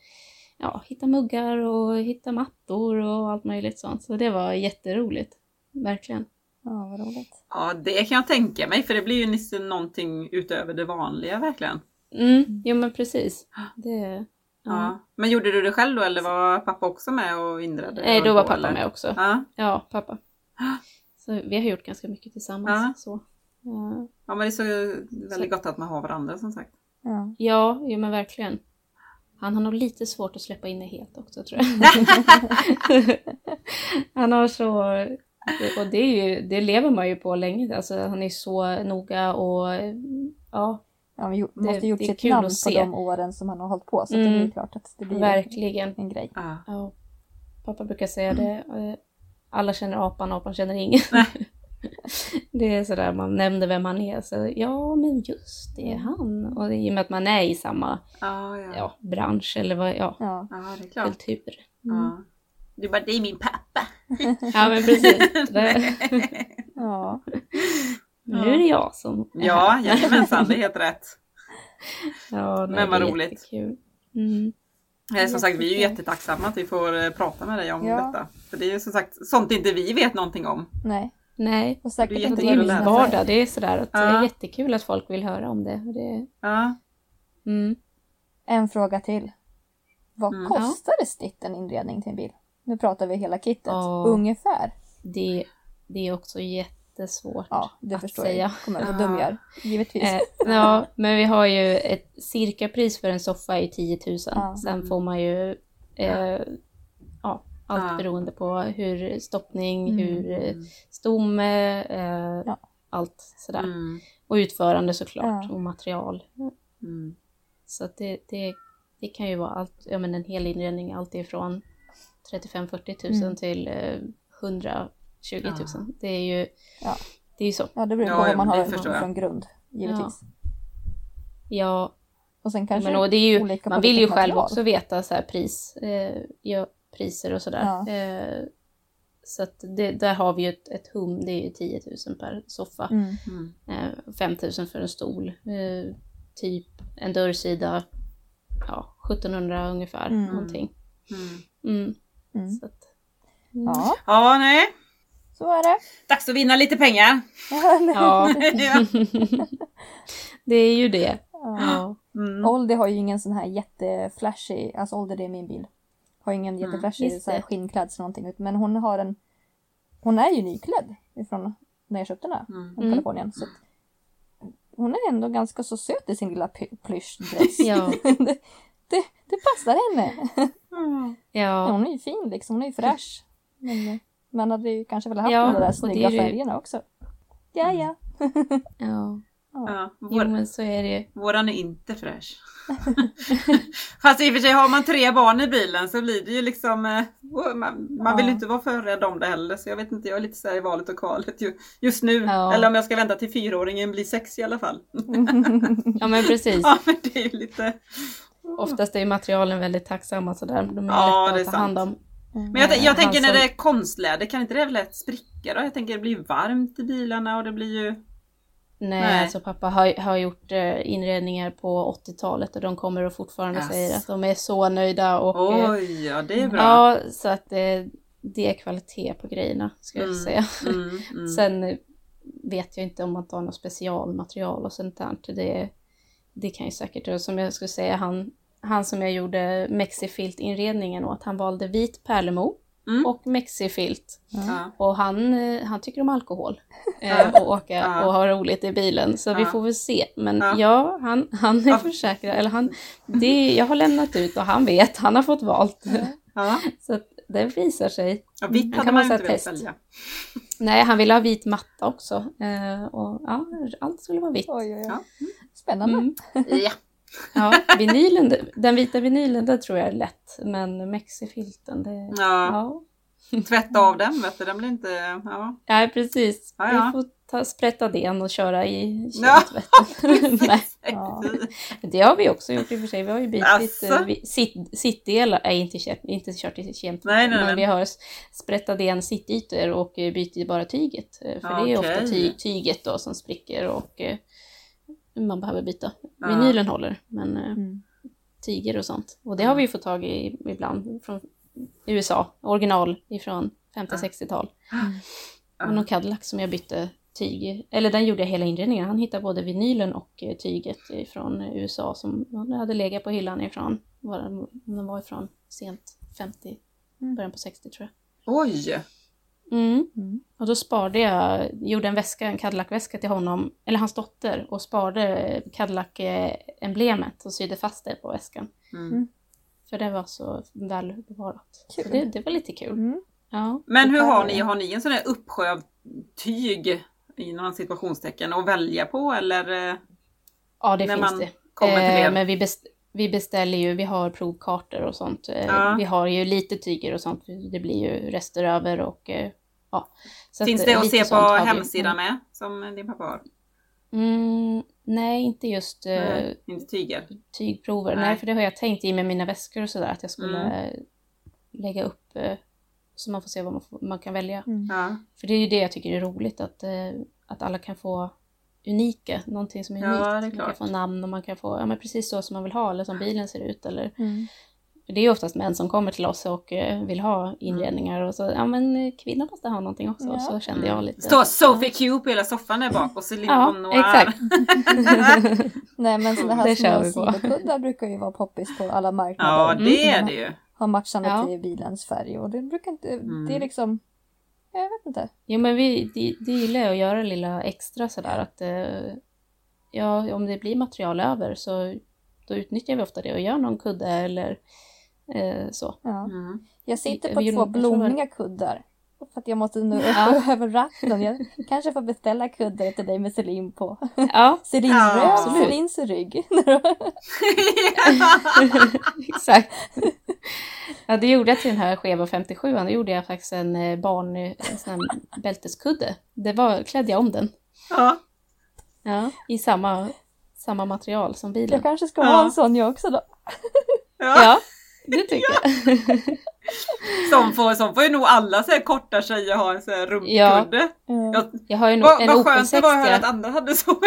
ja, hitta muggar och hitta mattor och allt möjligt sånt. Så det var jätteroligt, verkligen. Ja, vad roligt. Ja, det kan jag tänka mig för det blir ju nästan någonting utöver det vanliga verkligen. Mm, jo men precis. Det, Ja. ja. Men gjorde du det själv då eller var pappa också med och inredde? Nej, då var på, pappa eller? med också. Ja. Ja, pappa. Så vi har gjort ganska mycket tillsammans. Ja. Så. Ja, ja, men det är så väldigt gott att man har varandra som sagt. Ja. ja jo, men verkligen. Han har nog lite svårt att släppa in det helt också tror jag. han har så... Och det, är ju, det lever man ju på länge. Alltså, han är så noga och ja, Ja, Det- måste ha gjort det är sitt namn på de åren som han har hållit på. Så det är Mm. klart att det blir verkligen. en grej. Ja. Ja. pappa brukar säga det. eh, Alla känner apan, apan känner ingen. det är sådär, man nämner vem han är. Så ja, men just det, han. Och i och med att man är i samma Ja, ja. ja, bransch eller vad, ja, Ja. Ja, det är klart. kultur. Ja. Du bara, det är min pappa. Ja, men precis. Det, ja. Men nu är det jag som är Ja, här. jajamensan, det är helt rätt. ja nej, Men vad det är roligt. jättekul. Mm. Som sagt, vi är ju jättetacksamma att vi får eh, prata med dig om Ja. detta. För det är ju som sagt sånt inte vi vet någonting om. Nej. Nej, Och säkert Det är inte det min vardag. Det är sådär att det Ja. är jättekul att folk vill höra om det. Det Ja. mm. En fråga till. Vad Mm. kostar det snitt en inredning till en bil? Nu pratar vi hela kittet. Ja. Ungefär. det, det är också jättesvårt ja, det att förstår säga. Jag. Kommer vad dum gör, givetvis. Eh, ja, men vi har ju ett cirkapris för en soffa i 10 000. Ja. Sen får man ju eh, ja, allt ja. beroende på hur stoppning, mm. hur eh, stomme, eh, ja. allt sådär. Mm. Och utförande såklart och material. Mm. Så det, det, det kan ju vara allt, ja men en hel inredning, allt ifrån 35-40 000 mm. till eh, 100 20 000. Ja. Det är ju ja. det är så. Ja, det beror på ja, vad man har det från grund, givetvis. Ja. Och sen kanske men, och det är ju, Man vill ju material. själv också veta så här, pris, eh, priser och sådär. Eh, så att det, där har vi ju ett, ett hum, det är ju 10 000 per soffa. Mm. mm. Eh, 5 000 för en stol, eh, typ en dörrsida, ja, 1700 ungefär mm. någonting. Mm. Mm. mm. Att, ja. ja, nej, så är det. Dags att vinna lite pengar. Ja, det är ju det. Ja. Mm. Oldie har ju ingen sån här jätteflashig, alltså Oldie det är min bil. Har ingen jätteflashig just så här skinnklädsel eller någonting. Men hon har en, hon är ju nyklädd ifrån när jag köpte den här. Mm. Från Mm. Kalifornien. Så att, hon är ändå ganska så söt i sin lilla plyschdress. Ja. det, det, det passar henne. Mm. Ja, Ja. hon är ju fin liksom, hon är ju fräsch. Men man hade ju kanske velat haft Ja, de där snygga ju- färgerna också. Ja, ja. ja. Ja, Jo, vår, men så är det våran är inte fräsch. Fast i och för sig har man tre barn i bilen så blir det ju liksom eh, man, man vill Ja. ju inte vara för rädd om det heller så jag vet inte, jag är lite så här i valet och kvalet ju, just nu. Ja. Eller om jag ska vänta till fyraåringen blir sex i alla fall. Ja men precis. Ja men det är ju lite... Oftast är ju materialen väldigt tacksamma sådär. De är Ja, lätta att ta hand om. Men jag, jag Han tänker när det är konstläder, kan inte det lätt spricka då? Jag tänker det blir varmt i bilarna och det blir ju... Nej, Nej. alltså pappa har, har gjort eh, inredningar på 80-talet och de kommer och fortfarande Yes. säger att de är så nöjda och eh, Oj, ja det är bra. ja, så att eh, det är kvalitet på grejerna ska jag Mm. säga. Mm, mm. Sen eh, vet jag inte om man tar något specialmaterial och sånt där. Det, det kan ju säkert, som jag skulle säga, han, han som jag gjorde Mexifilt-inredningen åt, han valde vit pärlemor Mm. och Mexifilt. Ja. Och han, eh, han tycker om alkohol Ja. eh, och åka Ja. och ha roligt i bilen. Så vi får väl se. Men Ja. ja, han, han är Ja. försäkrad. Eller han, det, jag har lämnat ut och han vet, han har fått valt. Ja. Så det visar sig. Ja, vitt Mm. hade kan man man inte velat test. välja. Nej, han ville ha vit matta också. Eh, och ja, allt skulle vara vitt. Oj, oj, oj. Ja. Spännande. Mm. Ja. Ja, vinylen, den vita vinylen, det tror jag är lätt. Men mexifilten, det... Ja. Ja. Tvätta av den vet du, den blir inte... Ja. Nej, precis. Ja, ja. Vi får ta, sprätta den och köra i Ja. kemtvätten. Nej, Ja. det har vi också gjort i och för sig. Vi har ju bytt vi- sitt, sittdelar, nej inte, inte kört i kemtvätten, men nej. vi har sprättat igen sittytor och eh, bytt bara tyget. Eh, För det är ju ofta ty, tyget då som spricker och man behöver byta. Ja. Vinylen håller, men eh, Mm. tyger och sånt. Och det har vi ju fått tag i ibland från USA, original ifrån 50-60-tal. Ja. Och någon Cadillac som jag bytte tyg, eller den gjorde jag hela inredningen. Han hittade både vinylen och eh, tyget från USA som hade legat på hyllan ifrån, var den, den var ifrån sent 50, Mm. början på 60 tror jag. Oj! Mm. Mm. Och då sparade jag, gjorde en väska, en Cadillac-väska till honom, eller hans dotter, och sparade Cadillac-emblemet och sydde fast det på väskan. Mm. För det var så väl bevarat. Så Kul. det, det var lite kul. Mm. Ja. Men hur Det har ni, har ni en sån där uppsjö av tyg inom situationstecken att välja på eller eh, ja, det när finns man det. kommer till Eh, er? men vi best- vi beställer ju, vi har provkartor och sånt. Eh, Ja. Vi har ju lite tyger och sånt, det blir ju rester över och eh, ja. Så Finns att, det att se på hemsidan med? Som din pappa har? Mm, nej, inte just eh, Nej, inte tyger. tygprover. Nej. Nej. för det har jag tänkt i med mina väskor och sådär, att jag skulle Mm. lägga upp så man får se vad man, får, man kan välja. Mm. Ja. För det är ju det jag tycker är roligt, att, att alla kan få unika, någonting som är Ja, unikt. är man kan få namn och man kan få, ja men precis så som man vill ha, eller som bilen ser ut. Eller, Mm. det är ju oftast män som kommer till oss och eh, vill ha inredningar och så, ja men eh, kvinnan måste ha någonting också. Ja. Så kände jag lite. Står Sophie Q på hela soffan där bak och Céline Ja, Noir. exakt. Nej men sådana här små sidokuddar brukar ju vara poppis på alla marknader. Ja, det är Mm. det ju. Har matchande Ja. till bilens färg och det brukar inte, Mm. det är liksom, jag vet inte. Jo men vi, det, det gillar jag att göra lilla extra sådär att eh, ja, om det blir material över så då utnyttjar vi ofta det och gör någon kudde eller eh, så. Ja. Mm. Jag sitter på vi två blommiga kuddar. För att jag måste nu Ja. över ratten. Jag kanske får beställa kuddar till dig med Celine på. Ja, Celines Ja, röv, absolut. Celines rygg. exakt. Ja, det gjorde jag till den här skeva 57 Då gjorde jag faktiskt en eh, barn, en sån här bälteskudde. Det var, klädde jag om den. ja. Ja, i samma, samma material som bilen. jag kanske ska Ja. ha en sån jag också då. Ja. Ja, det tycker jag. Som, får, som får ju nog alla så här korta tjejer ha en sån här rumpkudde. Ja. Ja. Jag har ju Vad en vad skönt det 60. var att höra att andra hade så.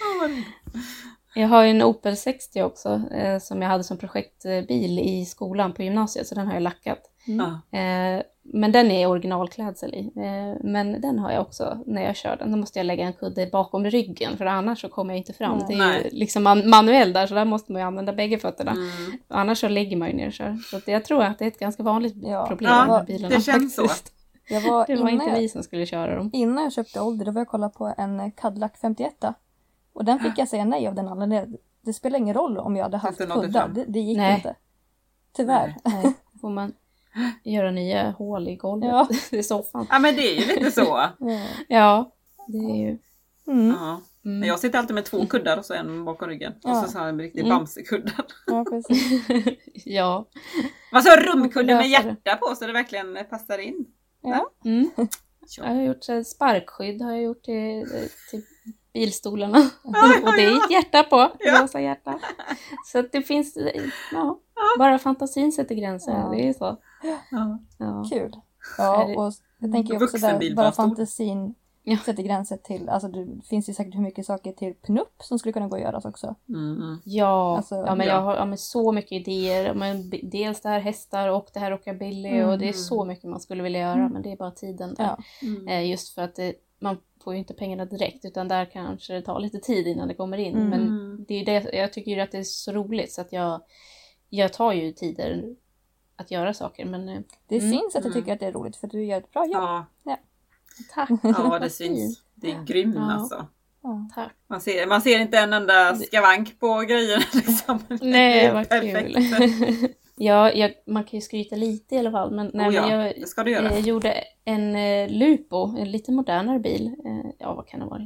Ja, roligt. Jag har ju en Opel 60 också eh, som jag hade som projektbil i skolan på gymnasiet så den har jag lackat. Ja. Eh, men den är originalklädsel i. Eh, men den har jag också när jag kör den. Då måste jag lägga en kudde bakom ryggen för annars så kommer jag inte fram. Nej. Det är ju liksom man, manuell där så där måste man ju använda bägge fötterna. Mm. Annars så ligger man ju ner och kör. Så att jag tror att det är ett ganska vanligt Ja. problem Ja, med bilarna. det känns så. faktiskt. Jag var, Det var inte jag, vi som skulle köra dem. innan jag köpte Oldie, då var jag kolla på en Cadillac 51. Och den fick jag säga nej av den anledningen. Det spelar ingen roll om jag hade haft Inte nådde kuddar. Det, det gick Nej. inte. Tyvärr. Nej, får man göra nya hål i golvet Ja. i soffan. ja men det är ju lite så. Ja. Ja, det är ju... Mm. Ja. Mm. Jag sitter alltid med två kuddar och så en bakom ryggen. Ja. Och så, så har jag en riktig Mm. bamsekudde. ja, precis. Man ja. så Alltså, rumkudde med hjärta på så det verkligen passar in. Ja. Mm. Ja. Jag har gjort sparkskydd har jag gjort till, till bilstolarna. Ja, ja, och det är ett hjärta på, Ja. rosa hjärta. Så att det finns, ja, bara fantasin sätter gränser. Ja. Det är så. Ja. Ja. Kul. Ja, och jag tänker också där, bara fantasin Ja. sätter gränser till, alltså det finns ju säkert hur mycket saker till pinup som skulle kunna gå att göra också. Mm. Ja, Alltså, ja, men ja. jag har ja, men så mycket idéer. Men dels det här hästar och det här rockabilly Mm. och det är så mycket man skulle vilja göra men det är bara tiden där. Ja. Mm. Eh, just för att det, man får ju inte pengarna direkt utan där kanske det tar lite tid innan det kommer in. Mm. Men det är det, jag tycker ju att det är så roligt så att jag, jag tar ju tider att göra saker men eh, Det Mm. syns att du Mm. tycker att det är roligt för du gör ett bra jobb. Ja. tack. ja, det syns. Det är grym Ja. alltså. Ja. Tack. Man ser, man ser inte en enda skavank på grejerna liksom. Nej, vad perfekt. kul. ja, jag, man kan ju skryta lite i alla fall men, nej, oh, ja, men jag, ska du göra. Jag gjorde en eh, Lupo, en lite modernare bil. Eh, ja, vad kan det vara?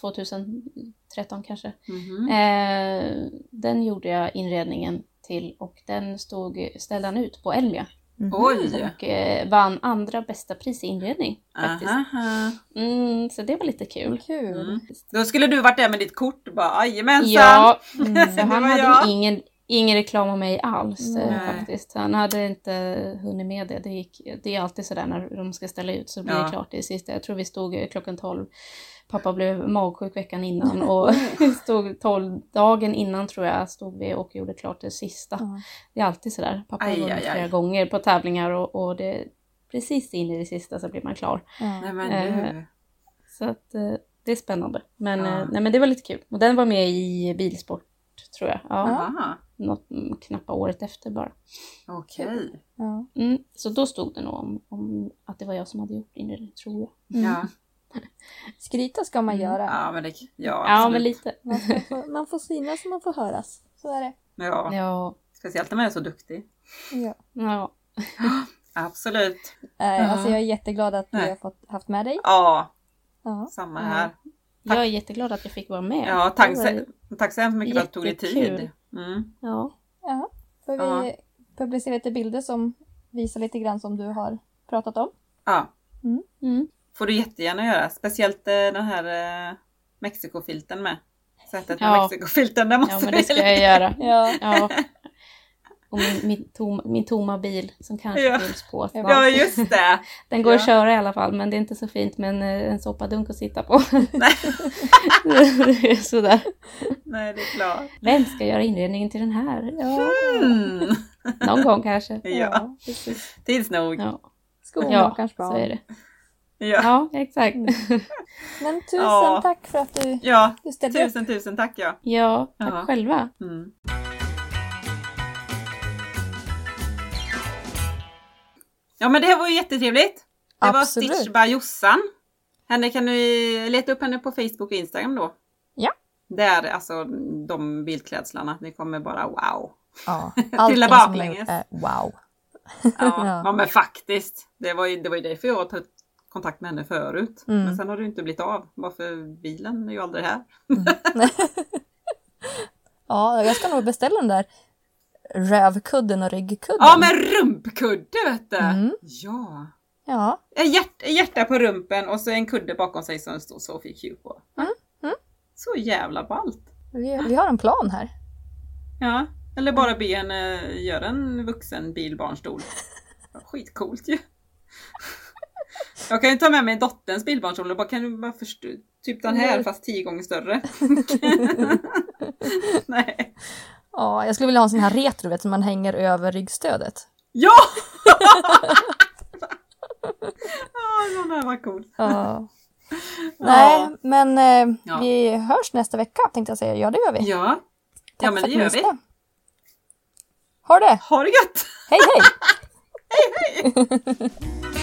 2013 kanske. Mhm. Eh, den gjorde jag inredningen till och den stod, ställde han ut på Elmia. Mhm. Oj! Och eh, vann andra bästa pris i inredning faktiskt. Mm, så det var lite kul. Kul. Mm. Då skulle du varit där med ditt kort och bara jajamensan! Ja, Mm. han hade jag. ingen, ingen reklam om mig alls eh, Nej. faktiskt. Han hade inte hunnit med det. Det, gick, det är alltid sådär när de ska ställa ut så blir Ja. det klart det sista. Jag tror vi stod eh, klockan 12. Pappa blev magsjuk veckan innan och stod 12 dagen innan tror jag stod vi och gjorde klart det sista. Ja. Det är alltid sådär. Pappa har vunnit aj. flera gånger på tävlingar och, och det precis in i det sista så blir man klar. Men Eh, du. Så att eh, det är spännande. Men, Ja. eh, nej, men det var lite kul. Och den var med i bilsport tror jag. Ja, Aha. Något mm, knappa året efter bara. Okej. Ja. Mm, så då stod det nog om, om att det var jag som hade gjort inredning, tror jag. Ja. Skryta ska man Mm. göra. ja, men det... Ja, Ja, men lite. Man, få, man får synas och man får höras. Så är det. Ja. Ja, Speciellt när man är så duktig. Ja. ja. Absolut. Ja. Alltså jag är jätteglad att vi Nej. har fått, haft med dig. Ja, Ja. samma här. Jag är jätteglad att jag fick vara med. Ja, tack, Det var- så- tack så hemskt mycket för att du tog dig tid. Mm. Ja. Ja, vi Ja. publicera lite bilder som visar lite grann som du har pratat om. Ja, Mm. får du jättegärna göra. Speciellt eh, den här eh, Mexikofilten med. Sättet med Ja. Mexikofilten, där måste ja, men vi det ska jag göra. Ja, Ja. Och min, min, tom, min tomma bil som kanske Ja. fylls på. Ja. Ja, just det. Den går att Ja. köra i alla fall, men det är inte så fint med en, eh, en soppadunk att sitta på. Nej. sådär. Nej, det är klart. Vem ska göra inredningen till den här? Ja, Mm. någon gång kanske. Ja, precis. tids nog. Ja, Skomakarens ja så är det. Ja. Ja, exakt. Men tusen Ja. tack för att du, Ja, du ställde upp. tusen tusen tack ja. Ja, tack Ja. själva. Mm. Ja men det här var ju jättetrevligt. Det Absolut. var Stitch by Jossan. Henne kan du leta upp henne på Facebook och Instagram då. Ja. Där, alltså de bildklädslarna, det kommer bara wow. Ja, Trilla baklänges. är wow. Ja, Ja. ja. men faktiskt. Det var ju, det var ju därför jag tagit kontakt med henne förut. Mm. Men sen har det ju inte blivit av. Varför bilen är ju aldrig här. Ja, jag ska nog beställa den där rövkudden och ryggkudden. Ja men rumpkudde vet du! Mm. Ja. Ja, En hjärt, en hjärta på rumpen och så en kudde bakom sig som det står Sophie Q på. Mm, mm. Så jävla ballt! vi, vi har en plan här. Ja, eller bara be henne göra en vuxen bilbarnstol. Skitcoolt ju! Jag kan ju ta med mig dotterns bilbarnstol och bara kan du bara förstå, typ den här Mm. fast tio gånger större. Nej. Ja, jag skulle vilja ha en sån här retro vet, som man hänger över ryggstödet. Ja! Ja, sån där var cool. Ja. Nej, men eh, Ja. vi hörs nästa vecka tänkte jag säga. Ja, det gör vi. Ja, ja Tack men för det att ni gör vi. lyssnade. Ha det! Ha det gött! Hej hej!